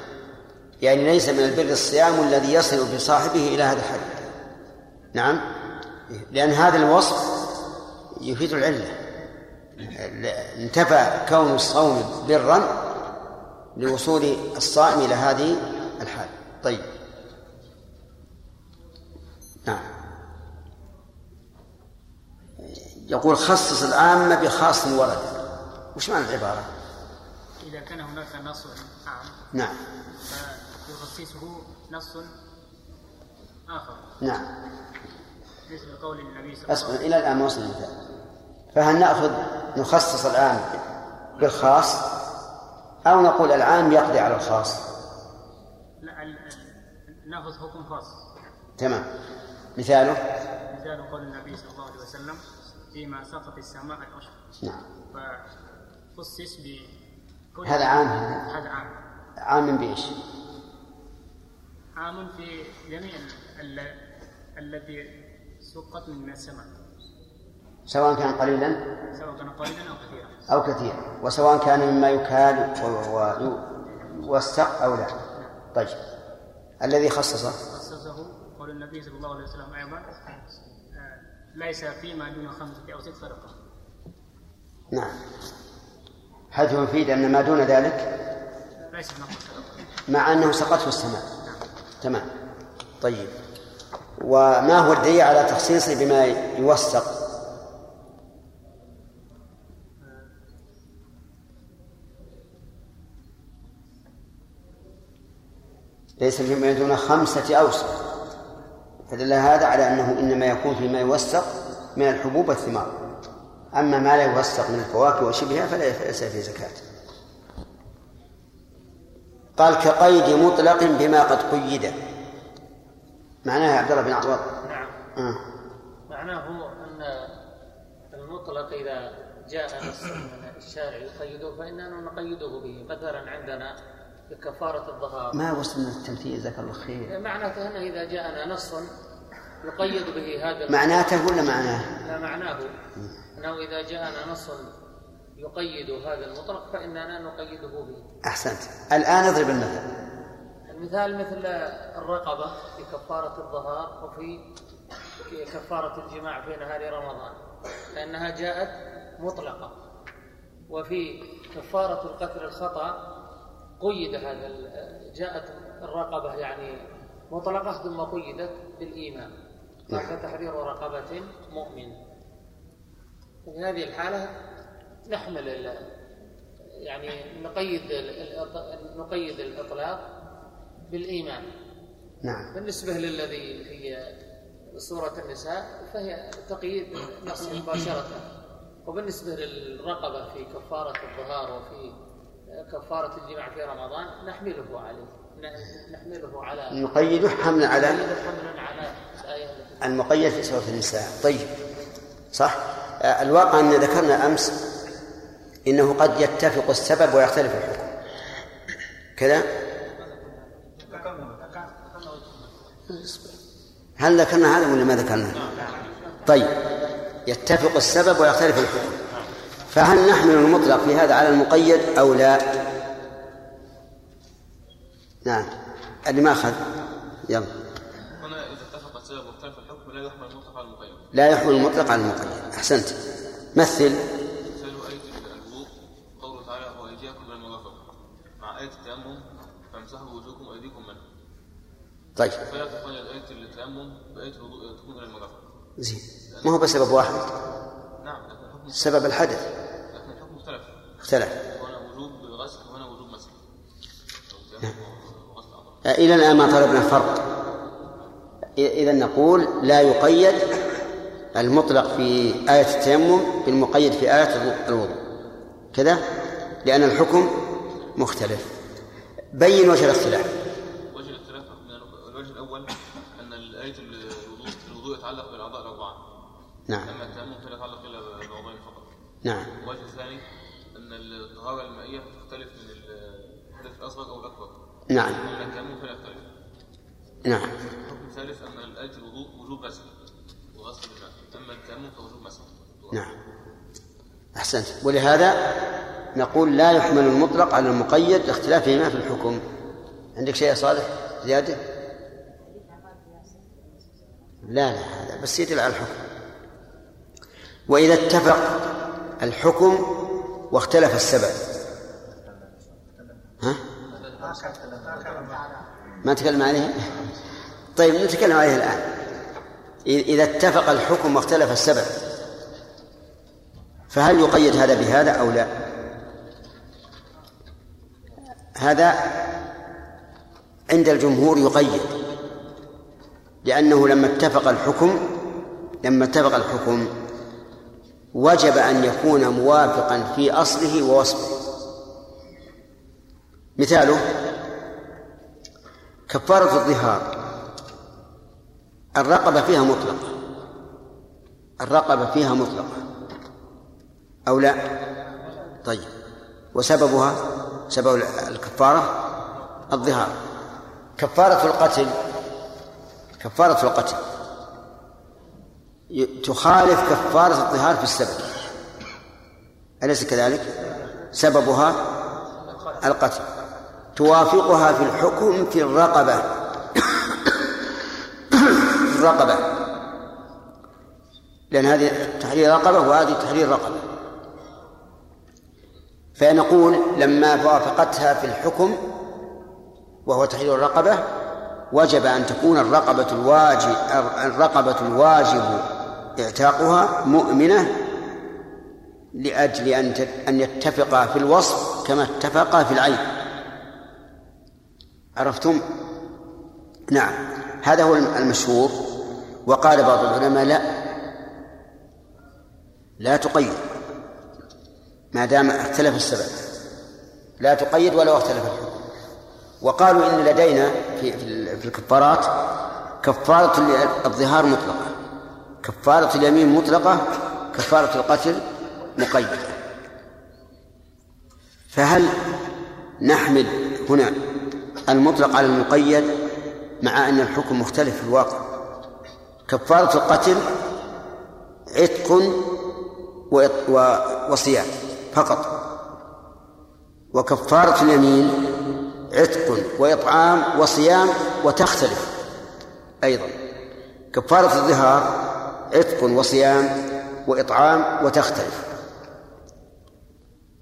يعني ليس من البر الصيام الذي يصل بصاحبه إلى هذا الحد نعم. لأن هذا الوصف يفيد العلة. انتفى كون الصوم برا لوصول الصائم إلى هذه الحال. طيب. نعم. يقول خصص العامة بخاص ورد وش معنى العبارة؟ إذا كان هناك نص عام. نعم. فيخصصه نص آخر. نعم. مثل قول النبي صلى الله عليه وسلم. إلى الآن ما وصلنا فهل نأخذ نخصص العام بالخاص؟ أو نقول العام يقضي على الخاص. لا ناخذ حكم خاص. تمام. مثاله؟ مثال قول النبي صلى الله عليه وسلم فيما سقط السماء الأشهر نعم. فخصص بكل هذا عام هذا عام. عام بإيش؟ عام في جميع ال- ال- الذي سقط من السماء. سواء كان قليلا سواء كان قليلا أو كثيرا. أو كثيرا. وسواء كان مما يكال ويوثق أو لا. طيب. الذي خصصه؟ خصصه قول النبي صلى الله عليه وسلم أيضا آه، ليس فيما دون خمسة أو ست فرقة نعم. حيث يفيد أن ما دون ذلك؟ ليس مع أنه سقطه السماء. تمام. طيب. وما هو الدليل على تخصيصه بما يوثق؟ ليس فيما دون خمسة أوسق فدل هذا على أنه إنما يكون فيما يوثق من الحبوب والثمار. أما ما لا يوثق من الفواكه وشبهها فليس فيه زكاة. قال كقيد مطلق بما قد قيد. معناها عبد الله بن عوض نعم. آه. معناه أن المطلق إذا جاء الشارع يقيده فإننا نقيده به. مثلا عندنا بكفارة الظهار. ما وصلنا التمثيل جزاك الله خير. معناته أنه إذا جاءنا نص يقيد به هذا معناته ولا معناه؟ لا معناه. أنه إذا جاءنا نص يقيد هذا المطلق فإننا نقيده به. أحسنت. الآن اضرب المثل. المثال مثل الرقبة في كفارة الظهار وفي كفارة الجماع في نهار رمضان. لأنها جاءت مطلقة. وفي كفارة القتل الخطأ قيد هذا جاءت الرقبة يعني مطلقة ثم قيدت بالإيمان. فتحرير رقبة مؤمن. في هذه الحالة نحمل يعني نقيد نقيد الإطلاق بالإيمان. نعم. بالنسبة للذي في سورة النساء فهي تقييد نص مباشرة. وبالنسبة للرقبة في كفارة الظهار وفي كفارة الجماع في رمضان نحمله عليه. نحمله على نقيده حملا على حملا على الآية المقيد في سورة النساء. طيب صح؟ آه، الواقع أن ذكرنا أمس إنه قد يتفق السبب ويختلف الحكم. كذا؟ هل ذكرنا هذا ولا ما ذكرنا؟ طيب يتفق السبب ويختلف الحكم. فهل نحمل المطلق في هذا على المقيد أو لا؟ نعم. اللي ما أخذ. يلا. هنا إذا اتفق السبب واختلف الحكم لا يحمل المطلق على المقيد. لا يحمل المطلق على المقيد. أحسنت. مثل. مثال آية الوضوء قوله تعالى وأيديكم إلى المرافق مع آية التيمم فامسحوا وجوهكم وأيديكم منه. طيب. فلا تقارن آية التيمم بآية الوضوء تكون إلى المرافق زين. ما هو بسبب واحد؟ نعم سبب الحدث. اختلف هنا وجوب غسل وهنا وجوب مسح. إلى الآن ما طلبنا فرق. إذا نقول لا يقيد المطلق في آية التيمم بالمقيد في آية الوضوء. كذا؟ لأن الحكم مختلف. بين وجه الاختلاف. وجه الاختلاف من الوجه الأول أن الآية الوضوء الوضوء يتعلق بالأعضاء الأربعة. نعم. أما التيمم فلا يتعلق إلا بالعضوين فقط. نعم. الوجه الثاني الطهارة المائية تختلف من الحدث الأصغر أو الأكبر. نعم. أما التيمم فلا يختلف. نعم. الحكم الثالث أن الوضوء وجوب غسل وغسل الماء أما التيمم فوجوب مسح نعم. أحسنت. ولهذا نقول لا يحمل المطلق على المقيد لاختلافهما في الحكم. عندك شيء يا صالح؟ زيادة؟ لا لا هذا بس يدل على الحكم. وإذا اتفق الحكم واختلف السبب. ها؟ ما تكلم عليه؟ طيب نتكلم عليه الآن. إذا اتفق الحكم واختلف السبب فهل يقيد هذا بهذا أو لا؟ هذا عند الجمهور يقيد لأنه لما اتفق الحكم لما اتفق الحكم وجب أن يكون موافقا في أصله ووصفه. مثاله كفارة الظهار. الرقبة فيها مطلقة. الرقبة فيها مطلقة. أو لا؟ طيب. وسببها؟ سبب الكفارة؟ الظهار. كفارة القتل. كفارة القتل. تخالف كفارة الظهار في السبب أليس كذلك؟ سببها القتل. توافقها في الحكم في الرقبة. في الرقبة. لأن هذه تحرير رقبة وهذه تحرير رقبة فنقول لما وافقتها في الحكم وهو تحرير الرقبة وجب أن تكون الرقبة الواجب الرقبة الواجب إعتاقها مؤمنة لأجل أن أن يتفقا في الوصف كما اتفقا في العين. عرفتم؟ نعم. هذا هو المشهور. وقال بعض العلماء لا. لا تقيد. ما دام اختلف السبب. لا تقيد ولو اختلف الحكم. وقالوا إن لدينا في في الكفارات كفارة الظهار مطلقة. كفارة اليمين مطلقة كفارة القتل مقيدة. فهل نحمل هنا المطلق على المقيد مع أن الحكم مختلف في الواقع؟ كفارة القتل عتق وصيام فقط. وكفارة اليمين عتق وإطعام وصيام وتختلف أيضا. كفارة الظهار عتق وصيام وإطعام وتختلف.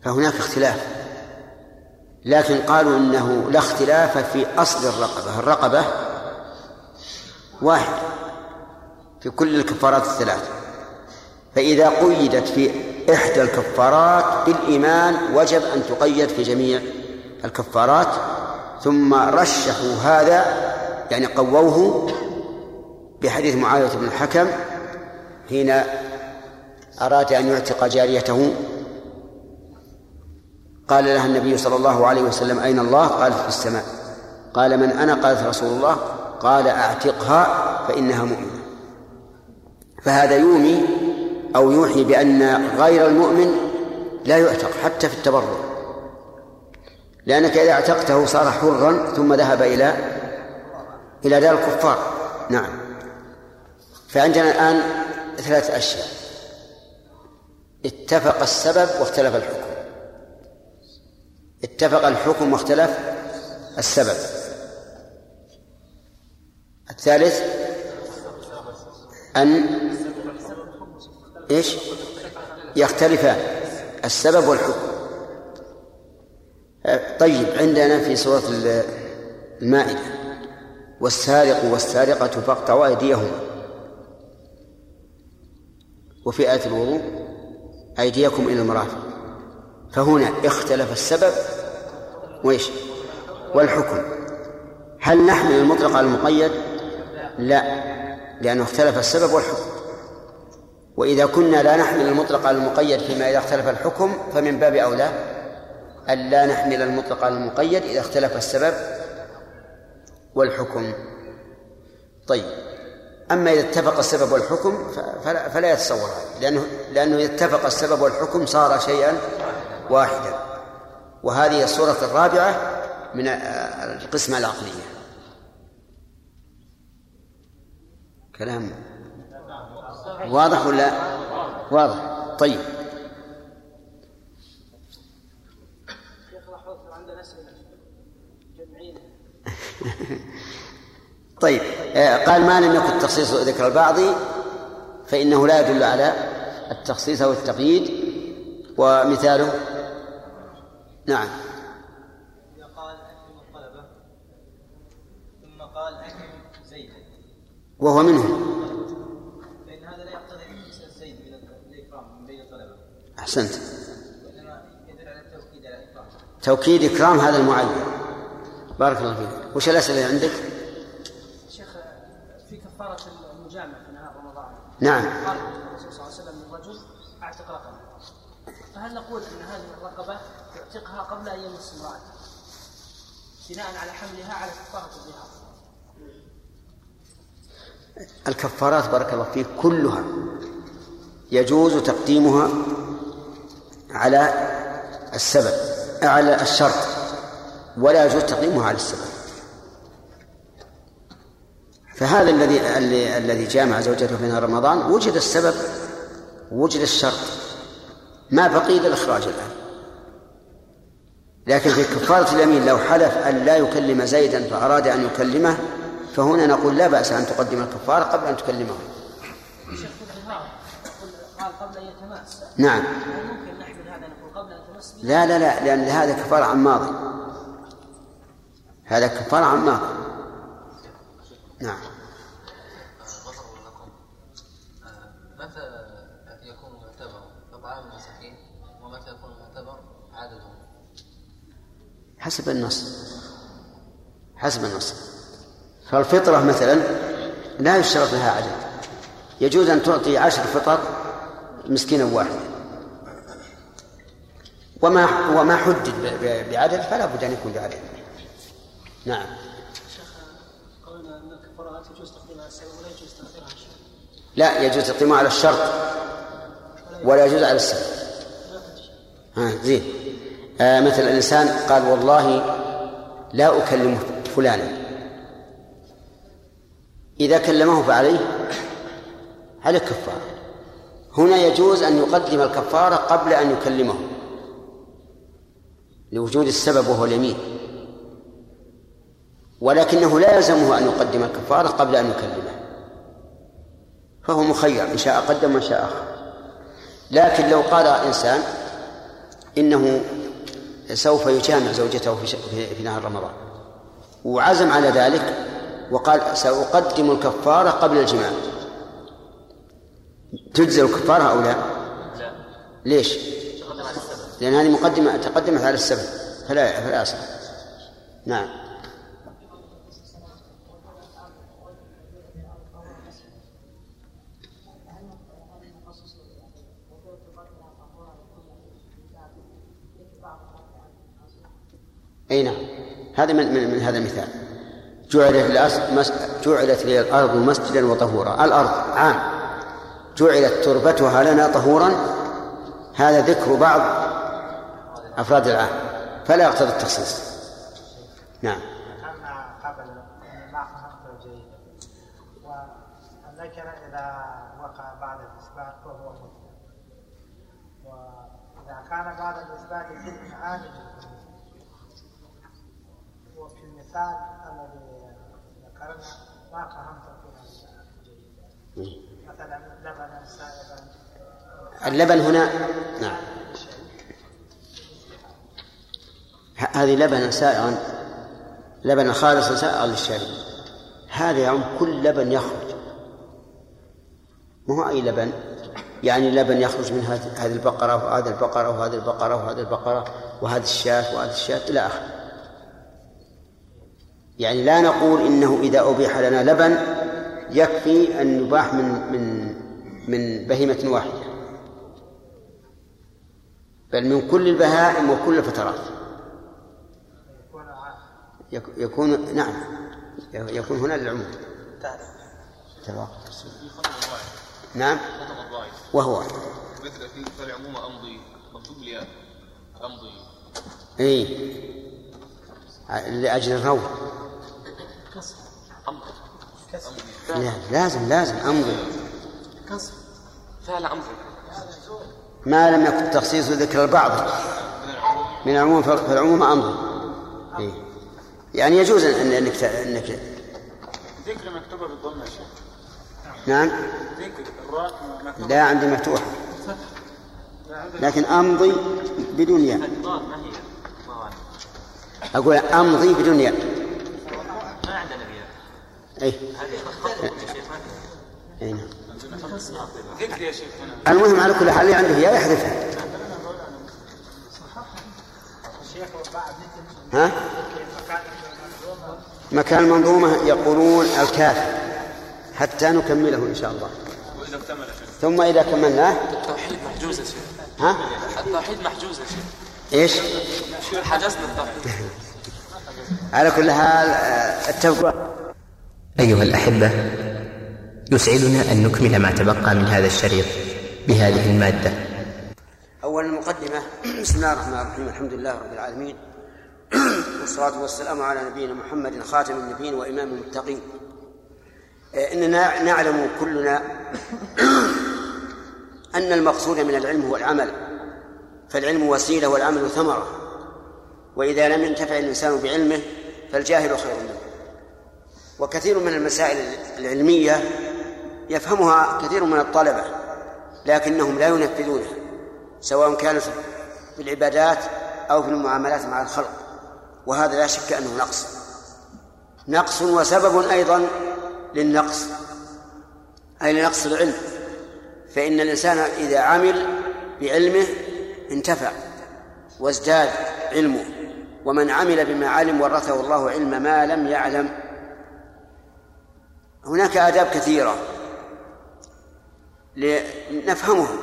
فهناك اختلاف. لكن قالوا إنه لا اختلاف في أصل الرقبة. الرقبة واحدة في كل الكفارات الثلاث. فإذا قيدت في إحدى الكفارات بالإيمان وجب أن تقيد في جميع الكفارات. ثم رشحوا هذا يعني قووه بحديث معاوية بن الحكم حين أراد أن يعتق جاريته قال لها النبي صلى الله عليه وسلم أين الله؟ قالت في السماء. قال من أنا؟ قالت رسول الله. قال أعتقها فإنها مؤمنة. فهذا يومي أو يوحي بأن غير المؤمن لا يعتق حتى في التبرع لأنك إذا اعتقته صار حرا ثم ذهب إلى إلى دار الكفار. نعم. فعندنا الآن ثلاث أشياء. اتفق السبب واختلف الحكم. اتفق الحكم واختلف السبب. الثالث أن إيش؟ يختلفان السبب والحكم. طيب عندنا في سورة المائدة والسارق والسارقة فاقطعوا أيديهما. وفي آية الوضوء أيديكم إلى المرافق. فهنا اختلف السبب وإيش؟ والحكم. هل نحمل المطلق على المقيد؟ لا لأنه اختلف السبب والحكم. وإذا كنا لا نحمل المطلق على المقيد فيما إذا اختلف الحكم فمن باب أولى أن لا نحمل المطلق على المقيد إذا اختلف السبب والحكم. طيب. أما إذا اتفق السبب والحكم فلا, فلا يتصور هذا. لأنه لأنه إذا اتفق السبب والحكم صار شيئا واحدا. وهذه الصورة الرابعة من القسمة العقلية. كلام واضح ولا؟ واضح. طيب. طيب قال ما لم يكن تخصيص ذكر البعض فإنه لا يدل على التخصيص أو التقييد. ومثاله؟ نعم. قال الطلبة ثم قال أكرم زيدا وهو منه. فإن هذا لا يقتضي إحسان زيد من الإكرام من بين الطلبة. أحسنت. وإنما يدل على التوكيد على الإكرام. توكيد إكرام هذا المعين بارك الله فيك. وش الأسئلة عندك؟ شيخ في كفارة المجامع في نهار رمضان نعم. قال الرسول صلى الله عليه وسلم للرجل أعتق رقبة. فهل نقول أن هذه الرقبة يعتقها قبل أن يمس امرأته؟ بناء على حملها على كفارة الظهار الكفارات بارك الله فيك كلها يجوز تقديمها على السبب على الشرط ولا يجوز تقديمها على السبب. فهذا الذي الذي جامع زوجته في نهار رمضان وجد السبب وجد الشرط. ما بقي الا الإخراج الآن. لكن في كفارة اليمين لو حلف أن لا يكلم زيدا فأراد أن يكلمه فهنا نقول لا بأس أن تقدم الكفارة قبل أن تكلمه. نعم. لا لا لا لأن هذا كفارة عن ماضي. هذا كفارة عن ماضي. نعم. لكم. آه، متى يكون معتبر إطعام المساكين ومتى يكون معتبر عددهم؟ حسب النص. حسب النص. فالفطرة مثلا لا يشترط لها عدد. يجوز أن تعطي عشر فطر مسكينا واحدا. وما وما حدد بعدد فلا بد أن يكون بعدد. نعم. الكفارات يجوز تقديمها على الشرط لا على ولا يجوز على السبب ها زين. آه مثل الإنسان قال والله لا أكلم فلانا. إذا كلمه فعليه عليه كفارة. هنا يجوز أن يقدم الكفارة قبل أن يكلمه لوجود السبب وهو اليمين. ولكنه لا يلزمه أن يقدم الكفارة قبل أن يكلمه. فهو مخير إن شاء قدم وإن شاء أخر. لكن لو قال إنسان إنه سوف يجامع زوجته في, نهار رمضان وعزم على ذلك وقال سأقدم الكفارة قبل الجماع. تجزي الكفارة أو لا؟ لا. ليش؟ لأن هذه مقدمة تقدمت على السبب فلا فلا يصح نعم. أي نعم. هذا من, من, من هذا المثال جعلت. جعلت لي الأرض مسجدا وطهورا. الأرض عام. جعلت تربتها لنا طهورا. هذا ذكر بعض أفراد العام. فلا يقتضي التخصيص. نعم. إذا وقع بعد الإثبات فهو وإذا كان بعد الإثبات وفي المثال الذي ذكرنا ما جيدا مثلا لبنا سائغا اللبن هنا؟ نعم. هذه لبنا سائغا لبنا خالصا سائغا للشارب. هذا يعم كل لبن يخرج. ما هو أي لبن؟ يعني لبن يخرج من هذه هذه البقرة وهذه البقرة وهذه البقرة وهذه البقرة وهذه الشاة وهذه الشاة إلى آخره. يعني لا نقول إنه إذا أبيح لنا لبن يكفي أن يباح من من من بهيمة واحدة. بل من كل البهائم وكل الفترات. يك- يكون نعم. يكون هنا للعموم. نعم. وهو مثل في فالعموم أمضي مكتوب لي أمضي اي لأجل الروض لا لازم لازم أمضي. كسر فعل أمر ما لم يكن تخصيص ذكر البعض. من العموم فالعموم أمضي. إيه. يعني يجوز أن أنك أنك ذكر مكتوبة بالضمة يا شيخ. نعم. ذكر الراء مكتوبة. لا عندي مفتوح لكن أمضي بدون ياء. أقول أمضي بدون ياء. ما عندنا أي يا أي نعم. يا المهم على كل حال عنده ياء يحذفها. ها؟ مكان المنظومة يقولون الكاف حتى نكمله إن شاء الله. وإذا اكتمل يا ثم إذا كملناه؟ التوحيد محجوز يا شيخ. ها؟ التوحيد محجوز يا شيخ. إيش؟ حجزنا التوحيد على كل حال آه، اتفقوا أيها الأحبة يسعدنا أن نكمل ما تبقى من هذا الشريط بهذه المادة. أولا المقدمة بسم الله الرحمن الرحيم. الحمد لله رب العالمين. والصلاة والسلام على نبينا محمد خاتم النبيين وإمام المتقين. آه، إننا نعلم كلنا أن المقصود من العلم هو العمل. فالعلم وسيلة والعمل ثمرة. وإذا لم ينتفع الإنسان بعلمه فالجاهل خير منه. وكثير من المسائل العلمية يفهمها كثير من الطلبة لكنهم لا ينفذونها سواء كانت في العبادات أو في المعاملات مع الخلق وهذا لا شك أنه نقص. نقص وسبب أيضا للنقص أي لنقص العلم فإن الإنسان إذا عمل بعلمه انتفع وازداد علمه ومن عمل بما علم ورثه الله علم ما لم يعلم هناك آداب كثيرة. نفهمها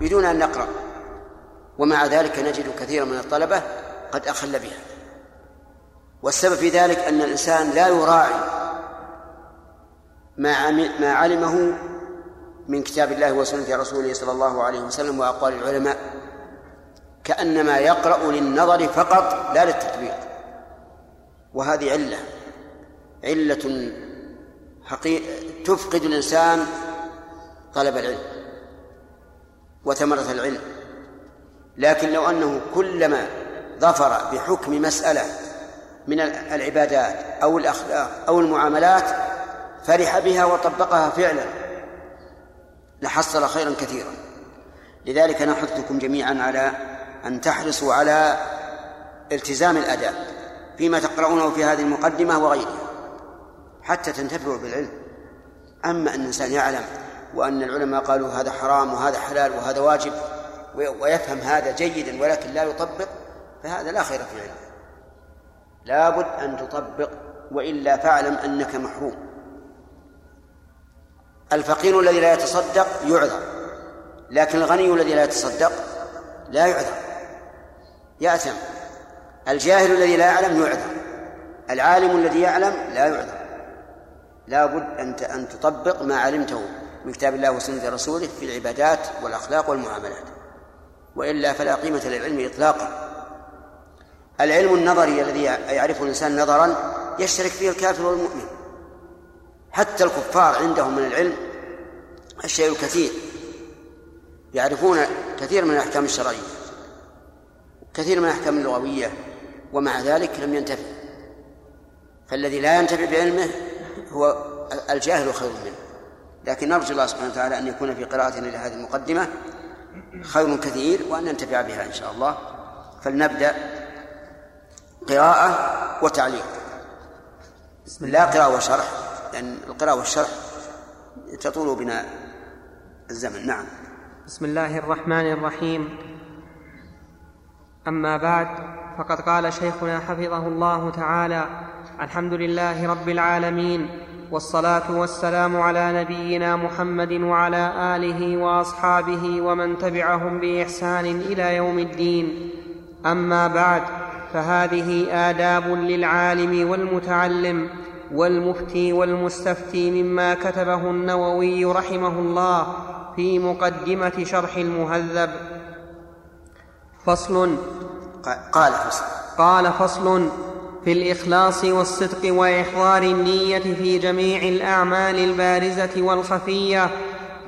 بدون أن نقرأ. ومع ذلك نجد كثيرا من الطلبة قد أخل بها. والسبب في ذلك أن الإنسان لا يراعي ما ما علمه من كتاب الله وسنة رسوله صلى الله عليه وسلم وأقوال العلماء. كأنما يقرأ للنظر فقط لا للتطبيق. وهذه علة. علة حقيقة تفقد الإنسان طلب العلم وثمرة العلم. لكن لو أنه كلما ظفر بحكم مسألة من العبادات أو الأخلاق أو المعاملات فرح بها وطبقها فعلا لحصل خيرا كثيرا. لذلك نحثكم جميعا على أن تحرصوا على التزام الأداء فيما تقرؤونه في هذه المقدمة وغيرها. حتى تنتفعوا بالعلم. أما أن الإنسان يعلم وأن العلماء قالوا هذا حرام وهذا حلال وهذا واجب ويفهم هذا جيدا ولكن لا يطبق فهذا لا خير في علمه لابد أن تطبق وإلا فاعلم أنك محروم. الفقير الذي لا يتصدق يعذر لكن الغني الذي لا يتصدق لا يعذر. يأثم. الجاهل الذي لا يعلم يعذر. العالم الذي يعلم لا يعذر. لا بد أن أن تطبق ما علمته من كتاب الله وسنة رسوله في العبادات والأخلاق والمعاملات. وإلا فلا قيمة للعلم إطلاقا. العلم النظري الذي يعرفه الإنسان نظرا يشترك فيه الكافر والمؤمن. حتى الكفار عندهم من العلم الشيء الكثير. يعرفون كثير من الأحكام الشرعية كثير من الأحكام اللغوية ومع ذلك لم ينتفع. فالذي لا ينتفع بعلمه هو الجاهل خير منه. لكن نرجو الله سبحانه وتعالى أن يكون في قراءتنا لهذه المقدمة خير كثير وأن ننتفع بها إن شاء الله. فلنبدأ قراءة وتعليق. لا قراءة وشرح لأن القراءة والشرح تطول بنا الزمن. نعم. بسم الله الرحمن الرحيم. أما بعد فقد قال شيخنا حفظه الله تعالى الحمد لله رب العالمين والصلاة والسلام على نبينا محمد وعلى آله وأصحابه ومن تبعهم بإحسان إلى يوم الدين. أما بعد فهذه آداب للعالم والمتعلم والمفتي والمستفتي مما كتبه النووي رحمه الله في مقدمة شرح المهذب. فصل قال فصل. قال فصل في الإخلاص والصدق وإحضار النية في جميع الأعمال البارزة والخفية.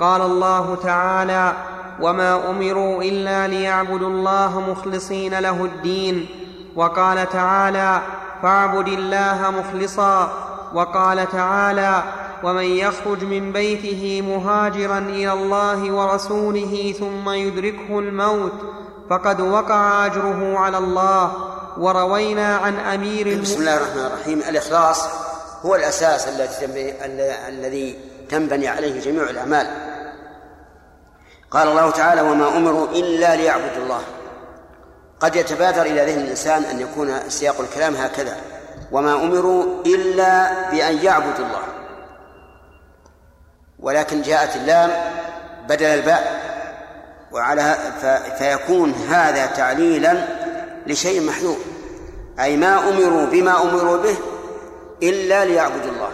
قال الله تعالى وما أمروا إلا ليعبدوا الله مخلصين له الدين وقال تعالى فاعبد الله مخلصا وقال تعالى ومن يخرج من بيته مهاجرا إلى الله ورسوله ثم يدركه الموت فقد وقع أجره على الله وروينا عن أمير بسم الله الرحمن الرحيم. الإخلاص هو الأساس الذي تنبني عليه جميع الأعمال. قال الله تعالى وما أمروا إلا ليعبدوا الله. قد يتبادر إلى ذهن الإنسان أن يكون سياق الكلام هكذا وما أمروا إلا بأن يعبدوا الله. ولكن جاءت اللام بدل الباء. وعلى فيكون هذا تعليلا لشيء محذوف. أي ما أمروا بما أمروا به إلا ليعبدوا الله.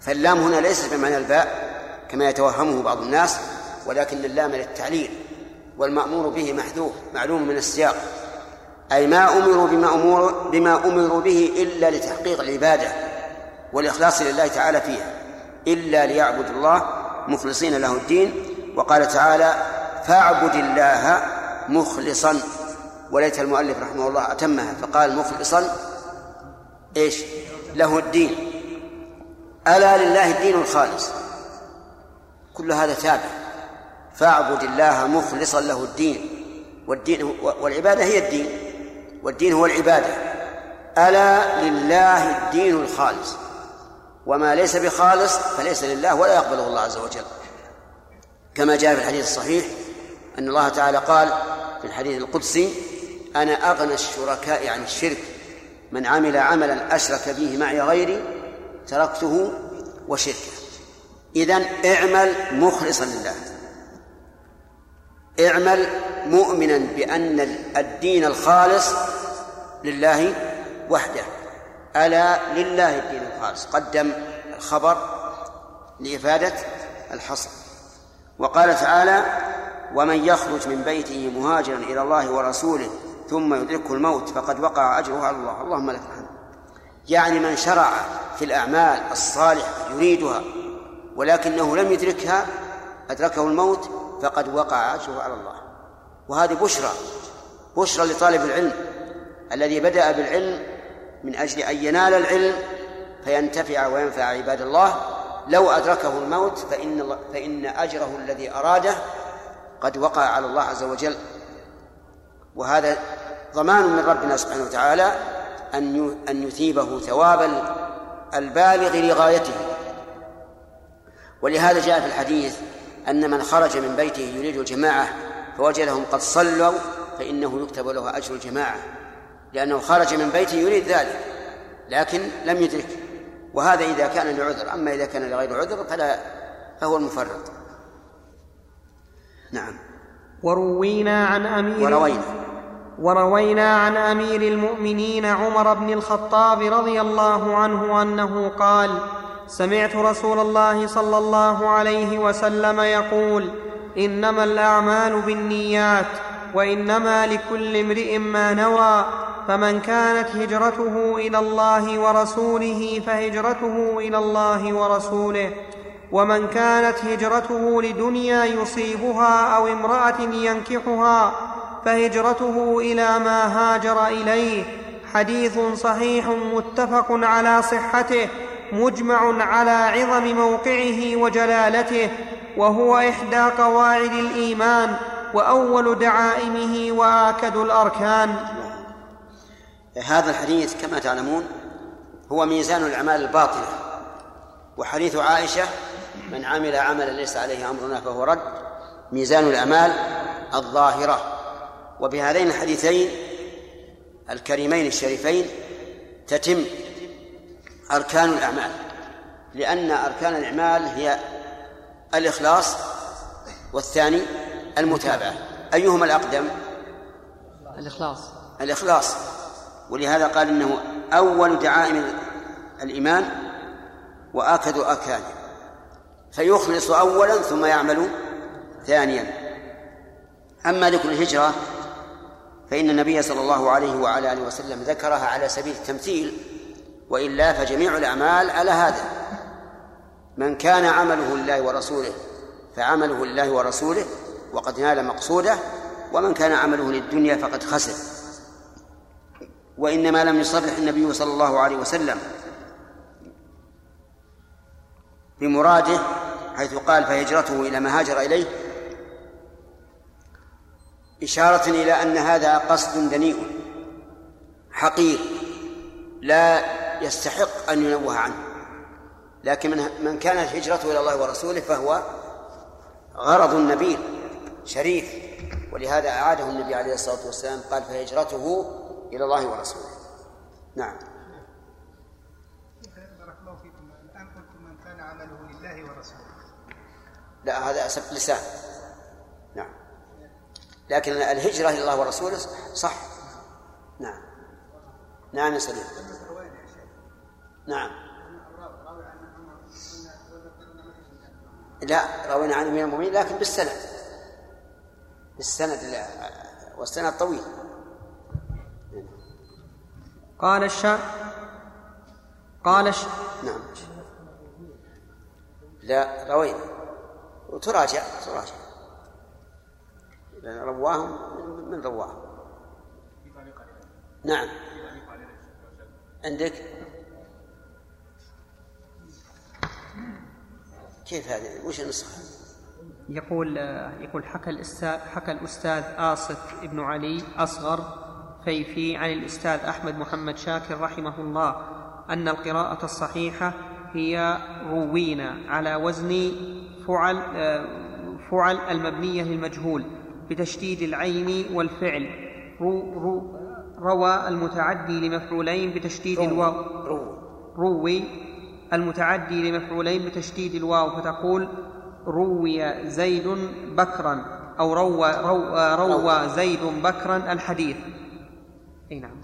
فاللام هنا ليست بمعنى الباء كما يتوهمه بعض الناس ولكن اللام للتعليل. والمأمور به محذوف معلوم من السياق. أي ما أمروا بما أمور بما أمروا به إلا لتحقيق العبادة والإخلاص لله تعالى فيها. إلا ليعبدوا الله مخلصين له الدين. وقال تعالى فاعبد الله مخلصا. وليت المؤلف رحمه الله أتمها فقال مخلصا إيش؟ له الدين. ألا لله الدين الخالص. كل هذا تابع. فاعبد الله مخلصا له الدين. والدين والعبادة هي الدين. والدين هو العبادة. ألا لله الدين الخالص. وما ليس بخالص فليس لله ولا يقبله الله عز وجل. كما جاء في الحديث الصحيح أن الله تعالى قال في الحديث القدسي أنا أغنى الشركاء عن الشرك. من عمل عملا أشرك به معي غيري تركته وشركه. إذن اعمل مخلصا لله. اعمل مؤمنا بأن الدين الخالص لله وحده. ألا لله الدين الخالص. قدم الخبر لإفادة الحصر. وقال تعالى ومن يخرج من بيته مهاجرا إلى الله ورسوله ثم يدركه الموت فقد وقع أجره على الله. اللهم لك الحمد يعني من شرع في الأعمال الصالحة يريدها ولكنه لم يدركها أدركه الموت فقد وقع أجره على الله. وهذه بشرى بشرى لطالب العلم. الذي بدأ بالعلم من أجل أن ينال العلم فينتفع وينفع عباد الله. لو أدركه الموت فإن فإن أجره الذي أراده قد وقع على الله عز وجل. وهذا ضمان من ربنا سبحانه وتعالى أن أن يثيبه ثواب البالغ لغايته. ولهذا جاء في الحديث أن من خرج من بيته يريد الجماعة فوجدهم قد صلوا فإنه يكتب له أجر الجماعة. لأنه خرج من بيته يريد ذلك لكن لم يدرك. وهذا إذا كان لعذر أما إذا كان لغير عذر فلا فهو المفرط. نعم. وروينا عن أمير وروينا. وروينا عن أمير المؤمنين عمر بن الخطاب رضي الله عنه أنه قال سمعت رسول الله صلى الله عليه وسلم يقول إنما الأعمال بالنيات وإنما لكل امرئ ما نوى فمن كانت هجرته إلى الله ورسوله فهجرته إلى الله ورسوله. ومن كانت هجرته لدنيا يصيبها أو امرأة ينكحها فهجرته إلى ما هاجر إليه. حديث صحيح متفق على صحته مجمع على عظم موقعه وجلالته وهو إحدى قواعد الإيمان وأول دعائمه وآكد الأركان. هذا الحديث كما تعلمون هو ميزان الأعمال الباطلة وحديث عائشة من عمل عملا ليس عليه أمرنا فهو رد. ميزان الأعمال الظاهرة. وبهذين الحديثين الكريمين الشريفين تتم أركان الأعمال. لأن أركان الأعمال هي الإخلاص والثاني المتابعة. أيهما الأقدم؟ الإخلاص. الإخلاص. ولهذا قال إنه أول دعائم الإيمان وآكد أركانه. فيخلص أولا ثم يعمل ثانيا. أما ذكر الهجرة فإن النبي صلى الله عليه وعلى آله وسلم ذكرها على سبيل التمثيل وإلا فجميع الأعمال على هذا. من كان عمله لله ورسوله فعمله لله ورسوله وقد نال مقصوده ومن كان عمله للدنيا فقد خسر. وإنما لم يصرح النبي صلى الله عليه وسلم بمراده حيث قال فهجرته إلى ما هاجر إليه إشارة إلى أن هذا قصد دنيء حقير لا يستحق أن ينوه عنه. لكن من من كانت هجرته إلى الله ورسوله فهو غرض نبيل شريف. ولهذا أعاده النبي عليه الصلاة والسلام قال فهجرته إلى الله ورسوله. نعم. بارك الله فيكم. الآن قلتم من كان عمله لا هذا أسف لسان. نعم. لكن الهجرة إلى الله ورسوله صح. نعم. نعم يا سليم نعم. لا روينا عن امير المؤمنين لكن بالسند. بالسند والسند طويل. قال الشا قال الش... نعم. لا روينا. وتراجع تراجع. رواهم من رواهم. نعم. عندك؟ كيف هذه؟ وش النسخة يقول يقول حكى الأستاذ حكى الأستاذ آصف ابن علي أصغر فيفي عن الأستاذ أحمد محمد شاكر رحمه الله أن القراءة الصحيحة هي روينا على وزن فعل فعل المبنية للمجهول بتشديد العين والفعل. رو رو روى المتعدي لمفعولين بتشديد الواو. روي المتعدي لمفعولين بتشديد الواو فتقول روي زيد بكرا أو روى, روى, روى زيد بكرا الحديث. أي نعم.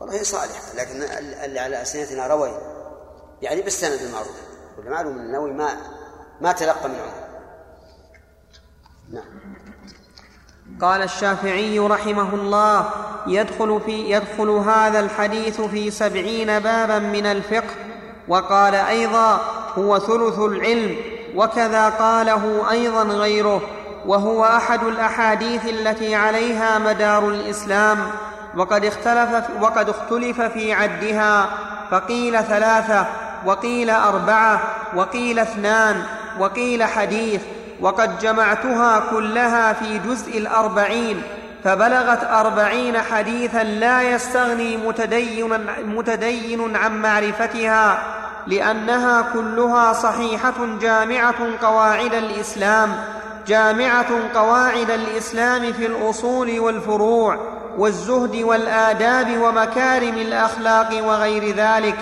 والله صالحة لكن اللي على ألسنتنا روي. يعني بالسند المعروف. والمعلوم أن النووي ما ما تلقى من عمر. نعم. قال الشافعي رحمه الله يدخل في يدخل هذا الحديث في سبعين بابا من الفقه وقال أيضا هو ثلث العلم وكذا قاله أيضا غيره وهو أحد الأحاديث التي عليها مدار الإسلام وقد اختلف وقد اختلف في عدها فقيل ثلاثة وقيل أربعة وقيل اثنان وقيل حديث وقد جمعتها كلها في جزء الأربعين فبلغت أربعين حديثا لا يستغني متدين, متدين عن معرفتها لأنها كلها صحيحة جامعة قواعد الإسلام جامعة قواعد الإسلام في الأصول والفروع والزهد والآداب ومكارم الأخلاق وغير ذلك.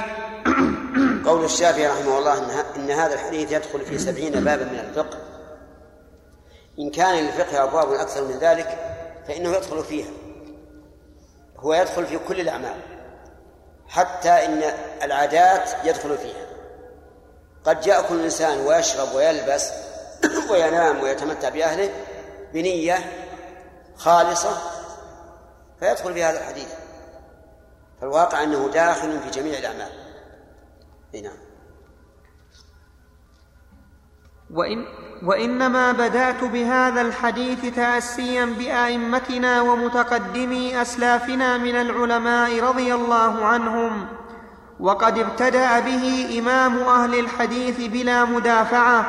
قول الشافعي رحمه الله إن هذا الحديث يدخل في سبعين بابا من الفقه. إن كان للفقه أبواب أكثر من ذلك فإنه يدخل فيها. هو يدخل في كل الأعمال. حتى إن العادات يدخل فيها. قد يأكل الإنسان ويشرب ويلبس وينام ويتمتع بأهله بنية خالصة فيدخل في هذا الحديث. فالواقع أنه داخل في جميع الأعمال. نعم. وإن وإنما بدأت بهذا الحديث تاسيا بأئمتنا ومتقدمي أسلافنا من العلماء رضي الله عنهم وقد ابتدأ به إمام أهل الحديث بلا مدافعة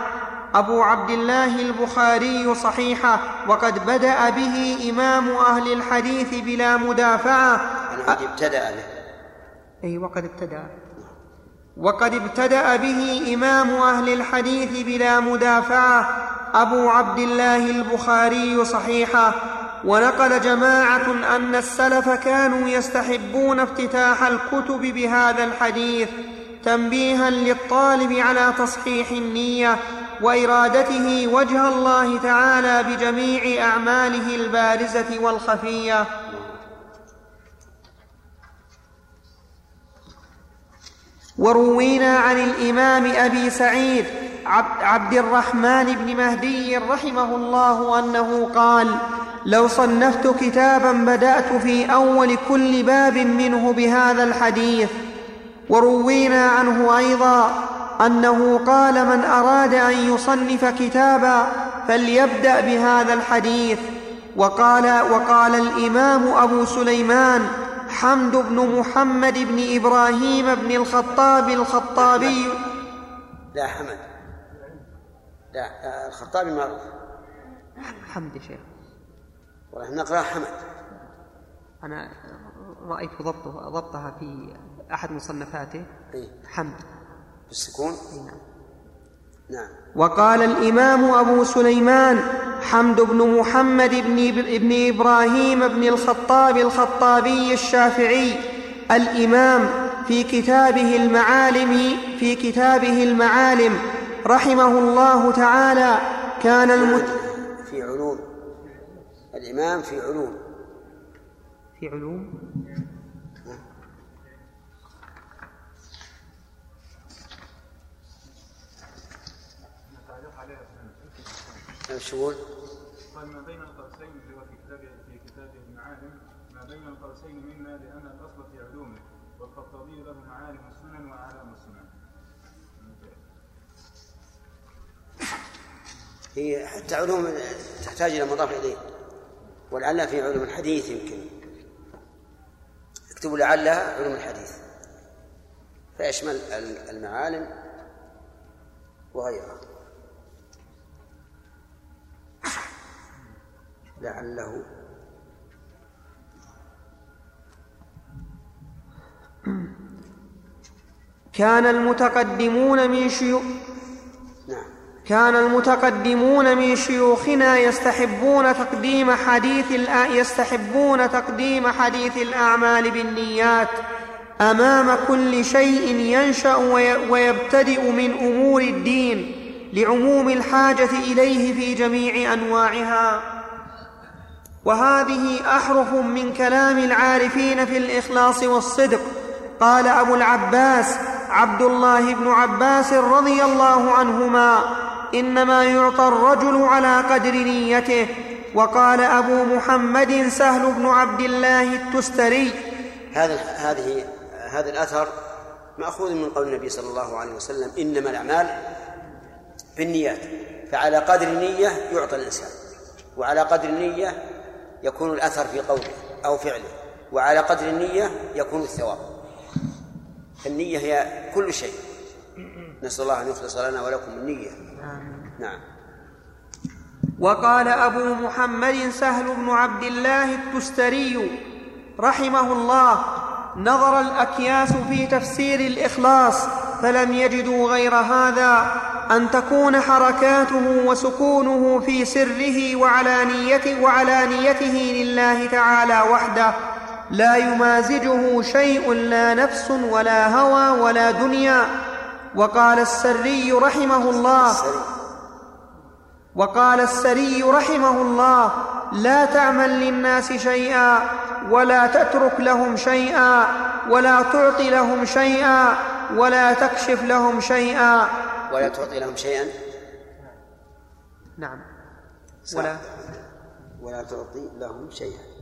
أبو عبد الله البخاري صحيحة وقد بدأ به إمام أهل الحديث بلا مدافعة. قد ابتدأ به. أي وقد ابتدأ. وقد ابتدأ به إمام أهل الحديث بلا مدافعة أبو عبد الله البخاري صحيحه ونقل جماعة أن السلف كانوا يستحبون افتتاح الكتب بهذا الحديث تنبيها للطالب على تصحيح النية وإرادته وجه الله تعالى بجميع أعماله البارزة والخفية. وروينا عن الإمام أبي سعيد عبد الرحمن بن مهدي رحمه الله أنه قال لو صنفت كتابا بدأت في أول كل باب منه بهذا الحديث وروينا عنه أيضا أنه قال من أراد أن يصنف كتابا فليبدأ بهذا الحديث وقال وقال الإمام أبو سليمان حمد بن محمد بن إبراهيم بن الخطاب الخطابي. لا. حمد. لا الخطابي معروف. حمد شيخ. والله نقرأ حمد. أنا رأيت ضبطه ضبطها في أحد مصنفاته. إيه؟ حمد. بالسكون؟ نعم. نعم. وقال الإمام أبو سليمان حمد بن محمد بن, بن إبراهيم بن الخطاب الخطابي الشافعي الإمام في كتابه المعالم في كتابه المعالم رحمه الله تعالى. كان المت في علوم. الإمام في علوم. في علوم. قال ما بين القوسين هو في كتابه في كتابه المعالم ما بين القوسين مما لأن الأصل في علومه والخطابي له معالم السنن وأعلام السنن. هي حتى علوم تحتاج إلى مضاف إليه ولعلها في علوم الحديث يمكن. اكتبوا لعلها علوم الحديث فيشمل المعالم وغيرها. لعله. كان المتقدمون من شيوخ نعم. كان المتقدمون من شيوخنا يستحبون تقديم حديث الأ... يستحبون تقديم حديث الأعمال بالنيات أمام كل شيء ينشأ وي... ويبتدئ من أمور الدين لعموم الحاجة إليه في جميع أنواعها. وهذه أحرف من كلام العارفين في الإخلاص والصدق. قال أبو العباس عبد الله بن عباس رضي الله عنهما إنما يعطى الرجل على قدر نيته. وقال أبو محمد سهل بن عبد الله التستري. هذا هذه هذا الأثر مأخوذ من قول النبي صلى الله عليه وسلم إنما الأعمال بالنيات. فعلى قدر النيه يعطى الإنسان وعلى قدر النيه يكون الأثر في قوله أو فعله وعلى قدر النية يكون الثواب. النية هي كل شيء. نسأل الله أن يخلص لنا ولكم النية. نعم. وقال أبو محمد سهل بن عبد الله التستري رحمه الله نظر الأكياس في تفسير الإخلاص فلم يجدوا غير هذا أن تكون حركاته وسكونه في سره وعلانيته, وعلانيته لله تعالى وحده. لا يمازجه شيء لا نفس ولا هوى ولا دنيا. وقال السري رحمه الله وقال السري رحمه الله لا تعمل للناس شيئا ولا تترك لهم شيئا ولا تعطي لهم شيئا ولا تكشف لهم شيئا. ولا تعطي لهم شيئا؟ نعم. ولا ولا تعطي لهم شيئا.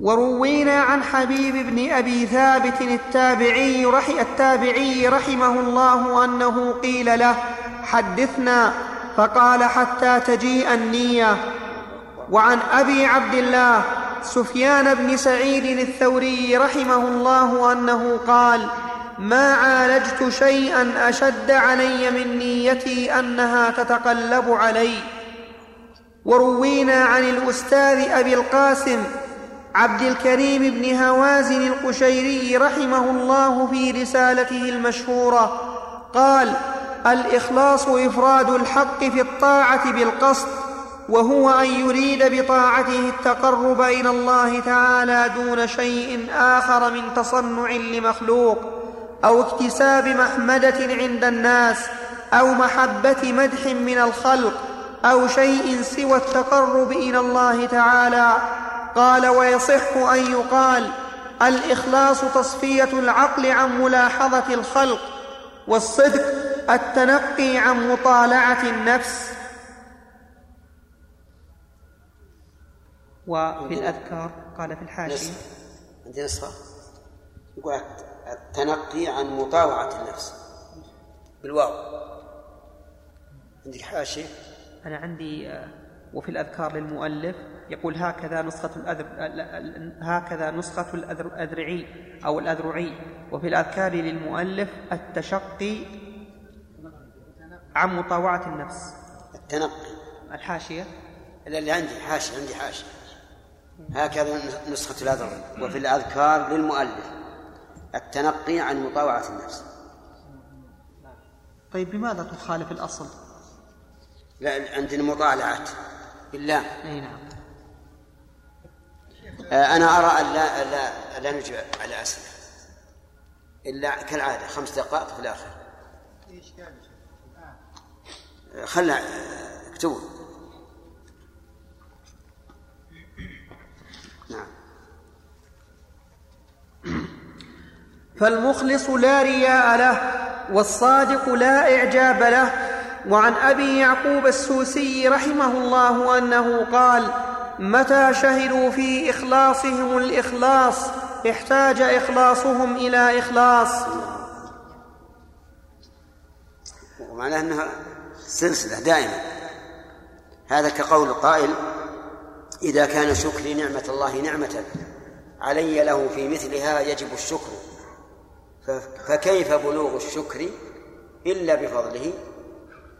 وروينا عن حبيب بن أبي ثابت التابعي رحي التابعي رحمه الله أنه قيل له حدثنا. فقال حتى تجيء النية. وعن أبي عبد الله سفيان بن سعيد الثوري رحمه الله أنه قال ما عالجت شيئا أشد علي من نيتي أنها تتقلب علي. وروينا عن الأستاذ أبي القاسم عبد الكريم بن هوازن القشيري رحمه الله في رسالته المشهورة قال الإخلاص إفراد الحق في الطاعة بالقصد وهو أن يريد بطاعته التقرب إلى الله تعالى دون شيء آخر من تصنع لمخلوق أو اكتساب محمدة عند الناس أو محبة مدح من الخلق أو شيء سوى التقرب إلى الله تعالى. قال ويصح أن يقال الإخلاص تصفية العقل عن ملاحظة الخلق والصدق التنقي عن مطالعة النفس. وفي الأذكار قال في الحاشية. عندي نسخه يقول التنقي عن مطاوعه النفس. بالواو. عندك حاشية؟ أنا عندي وفي الأذكار للمؤلف يقول هكذا نسخة الأذر هكذا نسخة الأذرعي أو الأذرعي. وفي الأذكار للمؤلف التشقي عن مطاوعة النفس. التنقي الحاشية. اللي عندي حاشية عندي حاشية. هكذا نسخة الأذر. وفي الأذكار للمؤلف التنقي عن مطاوعة النفس. طيب لماذا تخالف الأصل؟ لا عندنا مطالعة. بالله. أي نعم. أنا أرى أن لا لا لا نجيب على أسئلة. إلا كالعادة خمس دقائق في الآخر. خلنا اكتبوا. نعم. فالمخلص لا رياء له والصادق لا إعجاب له. وعن أبي يعقوب السوسي رحمه الله أنه قال متى شهدوا في إخلاصهم الإخلاص؟ احتاج إخلاصهم إلى إخلاص. ومعناه أنها سلسلة دائما هذا كقول قائل إذا كان شكري نعمة الله نعمة علي له في مثلها يجب الشكر. فكيف بلوغ الشكر إلا بفضله؟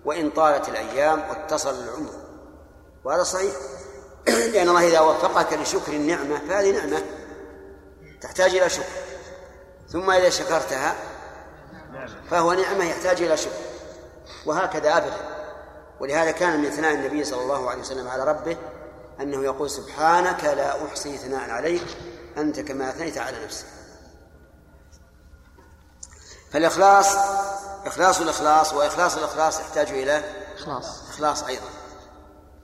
وإن طالت الأيام واتصل العمر. وهذا صحيح. لأن الله إذا وفقك لشكر النعمة فهذه نعمة تحتاج إلى شكر. ثم إذا شكرتها فهو نعمة يحتاج إلى شكر. وهكذا أبدا. ولهذا كان من ثناء النبي صلى الله عليه وسلم على ربه أنه يقول سبحانك لا أحصي ثناء عليك أنت كما أثنيت على نفسك. فالإخلاص إخلاص الإخلاص وإخلاص الإخلاص يحتاج إلى إخلاص. إخلاص أيضا.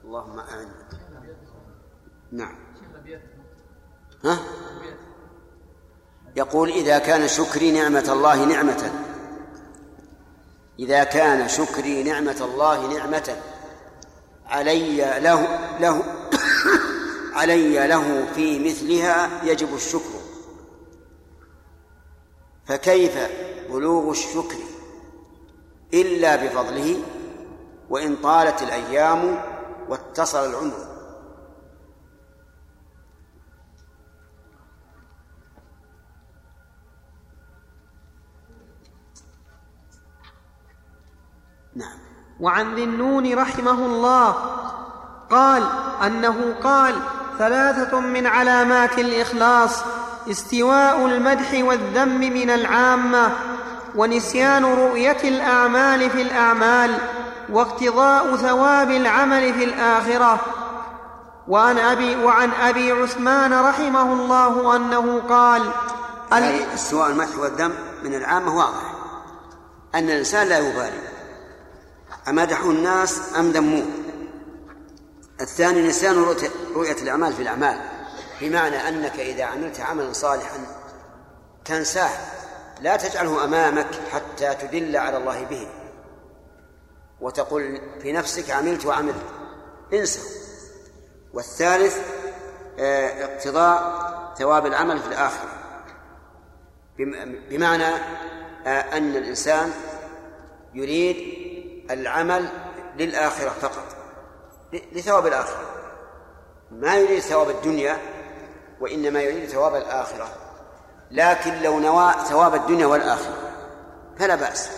اللهم أعنا نعم. ها؟ يقول إذا كان شكري نعمة الله نعمة. إذا كان شكري نعمة الله نعمة. علي له له علي له في مثلها يجب الشكر. فكيف بلوغ الشكر؟ إلا بفضله وإن طالت الأيام واتصل العمر. نعم. وعن ذي النون رحمه الله قال أنه قال ثلاثة من علامات الإخلاص استواء المدح والذم من العامة ونسيان رؤية الأعمال في الأعمال واقتضاء ثواب العمل في الآخرة. وعن أبي وعن أبي عثمان رحمه الله أنه قال استواء المدح والذم من العامة واضح أن الإنسان لا يبالي. أمدحوا الناس أم ذموه الثاني نسيان رؤية الأعمال في الأعمال. بمعنى أنك إذا عملت عملا صالحا تنساه. لا تجعله أمامك حتى تدل على الله به. وتقول في نفسك عملت وعملت. انسى. والثالث آه، اقتضاء ثواب العمل في الآخرة. بمعنى آه، أن الإنسان يريد العمل للآخرة فقط لثواب الآخرة. ما يريد ثواب الدنيا وإنما يريد ثواب الآخرة. لكن لو نوى ثواب الدنيا والآخرة فلا بأس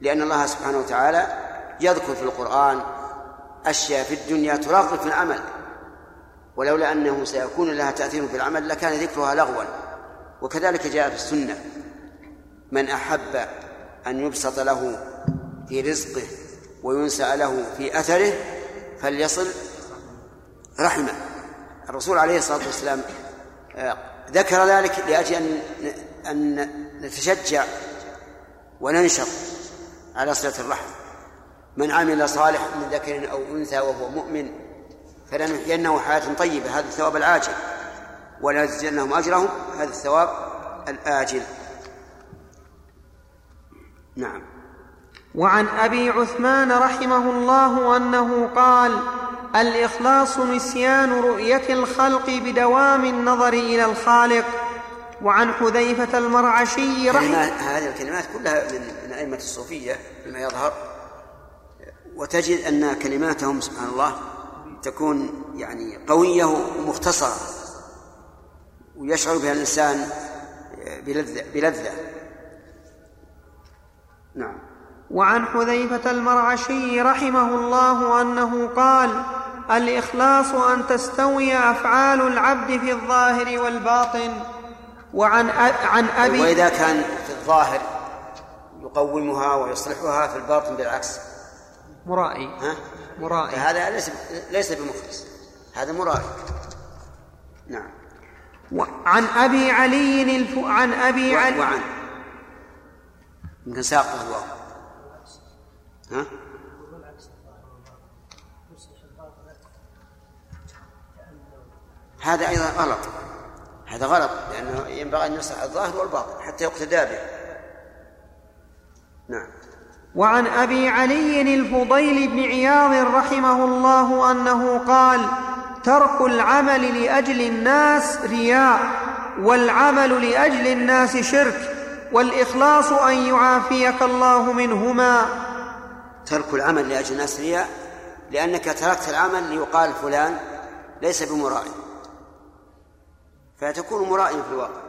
لأن الله سبحانه وتعالى يذكر في القرآن أشياء في الدنيا تراقب في العمل. ولولا أنه سيكون لها تأثير في العمل لكان ذكرها لغوا. وكذلك جاء في السنة من أحب أن يبسط له في رزقه وينسأ له في أثره فليصل رحمه. الرسول عليه الصلاة والسلام آه، ذكر ذلك لأجل أن أن نتشجع وننشط على صلة الرحم. من عمل صالحا من ذكر أو أنثى وهو مؤمن فلنحيينه حياة طيبة هذا الثواب العاجل. ولنجزينهم أجرهم هذا الثواب الآجل. نعم. وعن أبي عثمان رحمه الله أنه قال الإخلاص نسيان رؤية الخلق بدوام النظر إلى الخالق. وعن حذيفة المرعشي رحمه هذه الكلمات كلها من أئمة الصوفية فيما يظهر. وتجد أن كلماتهم سبحان الله تكون يعني قوية ومختصرة ويشعر بها الإنسان بلذه بلذة. نعم. وعن حذيفة المرعشي رحمه الله أنه قال الإخلاص أن تستوي أفعال العبد في الظاهر والباطن. وعن عن أبي وإذا كان في الظاهر يقومها ويصلحها في الباطن بالعكس. مرائي. ها؟ مرائي. هذا ليس ليس بمخلص. هذا مرائي. نعم. عن أبي علي الف... عن أبي علي وعن. يمكن ساقه الله. ها؟ هذا أيضا غلط. هذا غلط لأنه ينبغي أن يصلح الظاهر والباطن حتى يقتدى به. نعم. وعن أبي علي الفضيل بن عياض رحمه الله أنه قال ترك العمل لأجل الناس رياء والعمل لأجل الناس شرك والإخلاص أن يعافيك الله منهما ترك العمل لأجل الناس رياء لأنك تركت العمل ليقال فلان ليس بمرائي. فتكون مرائي في الواقع.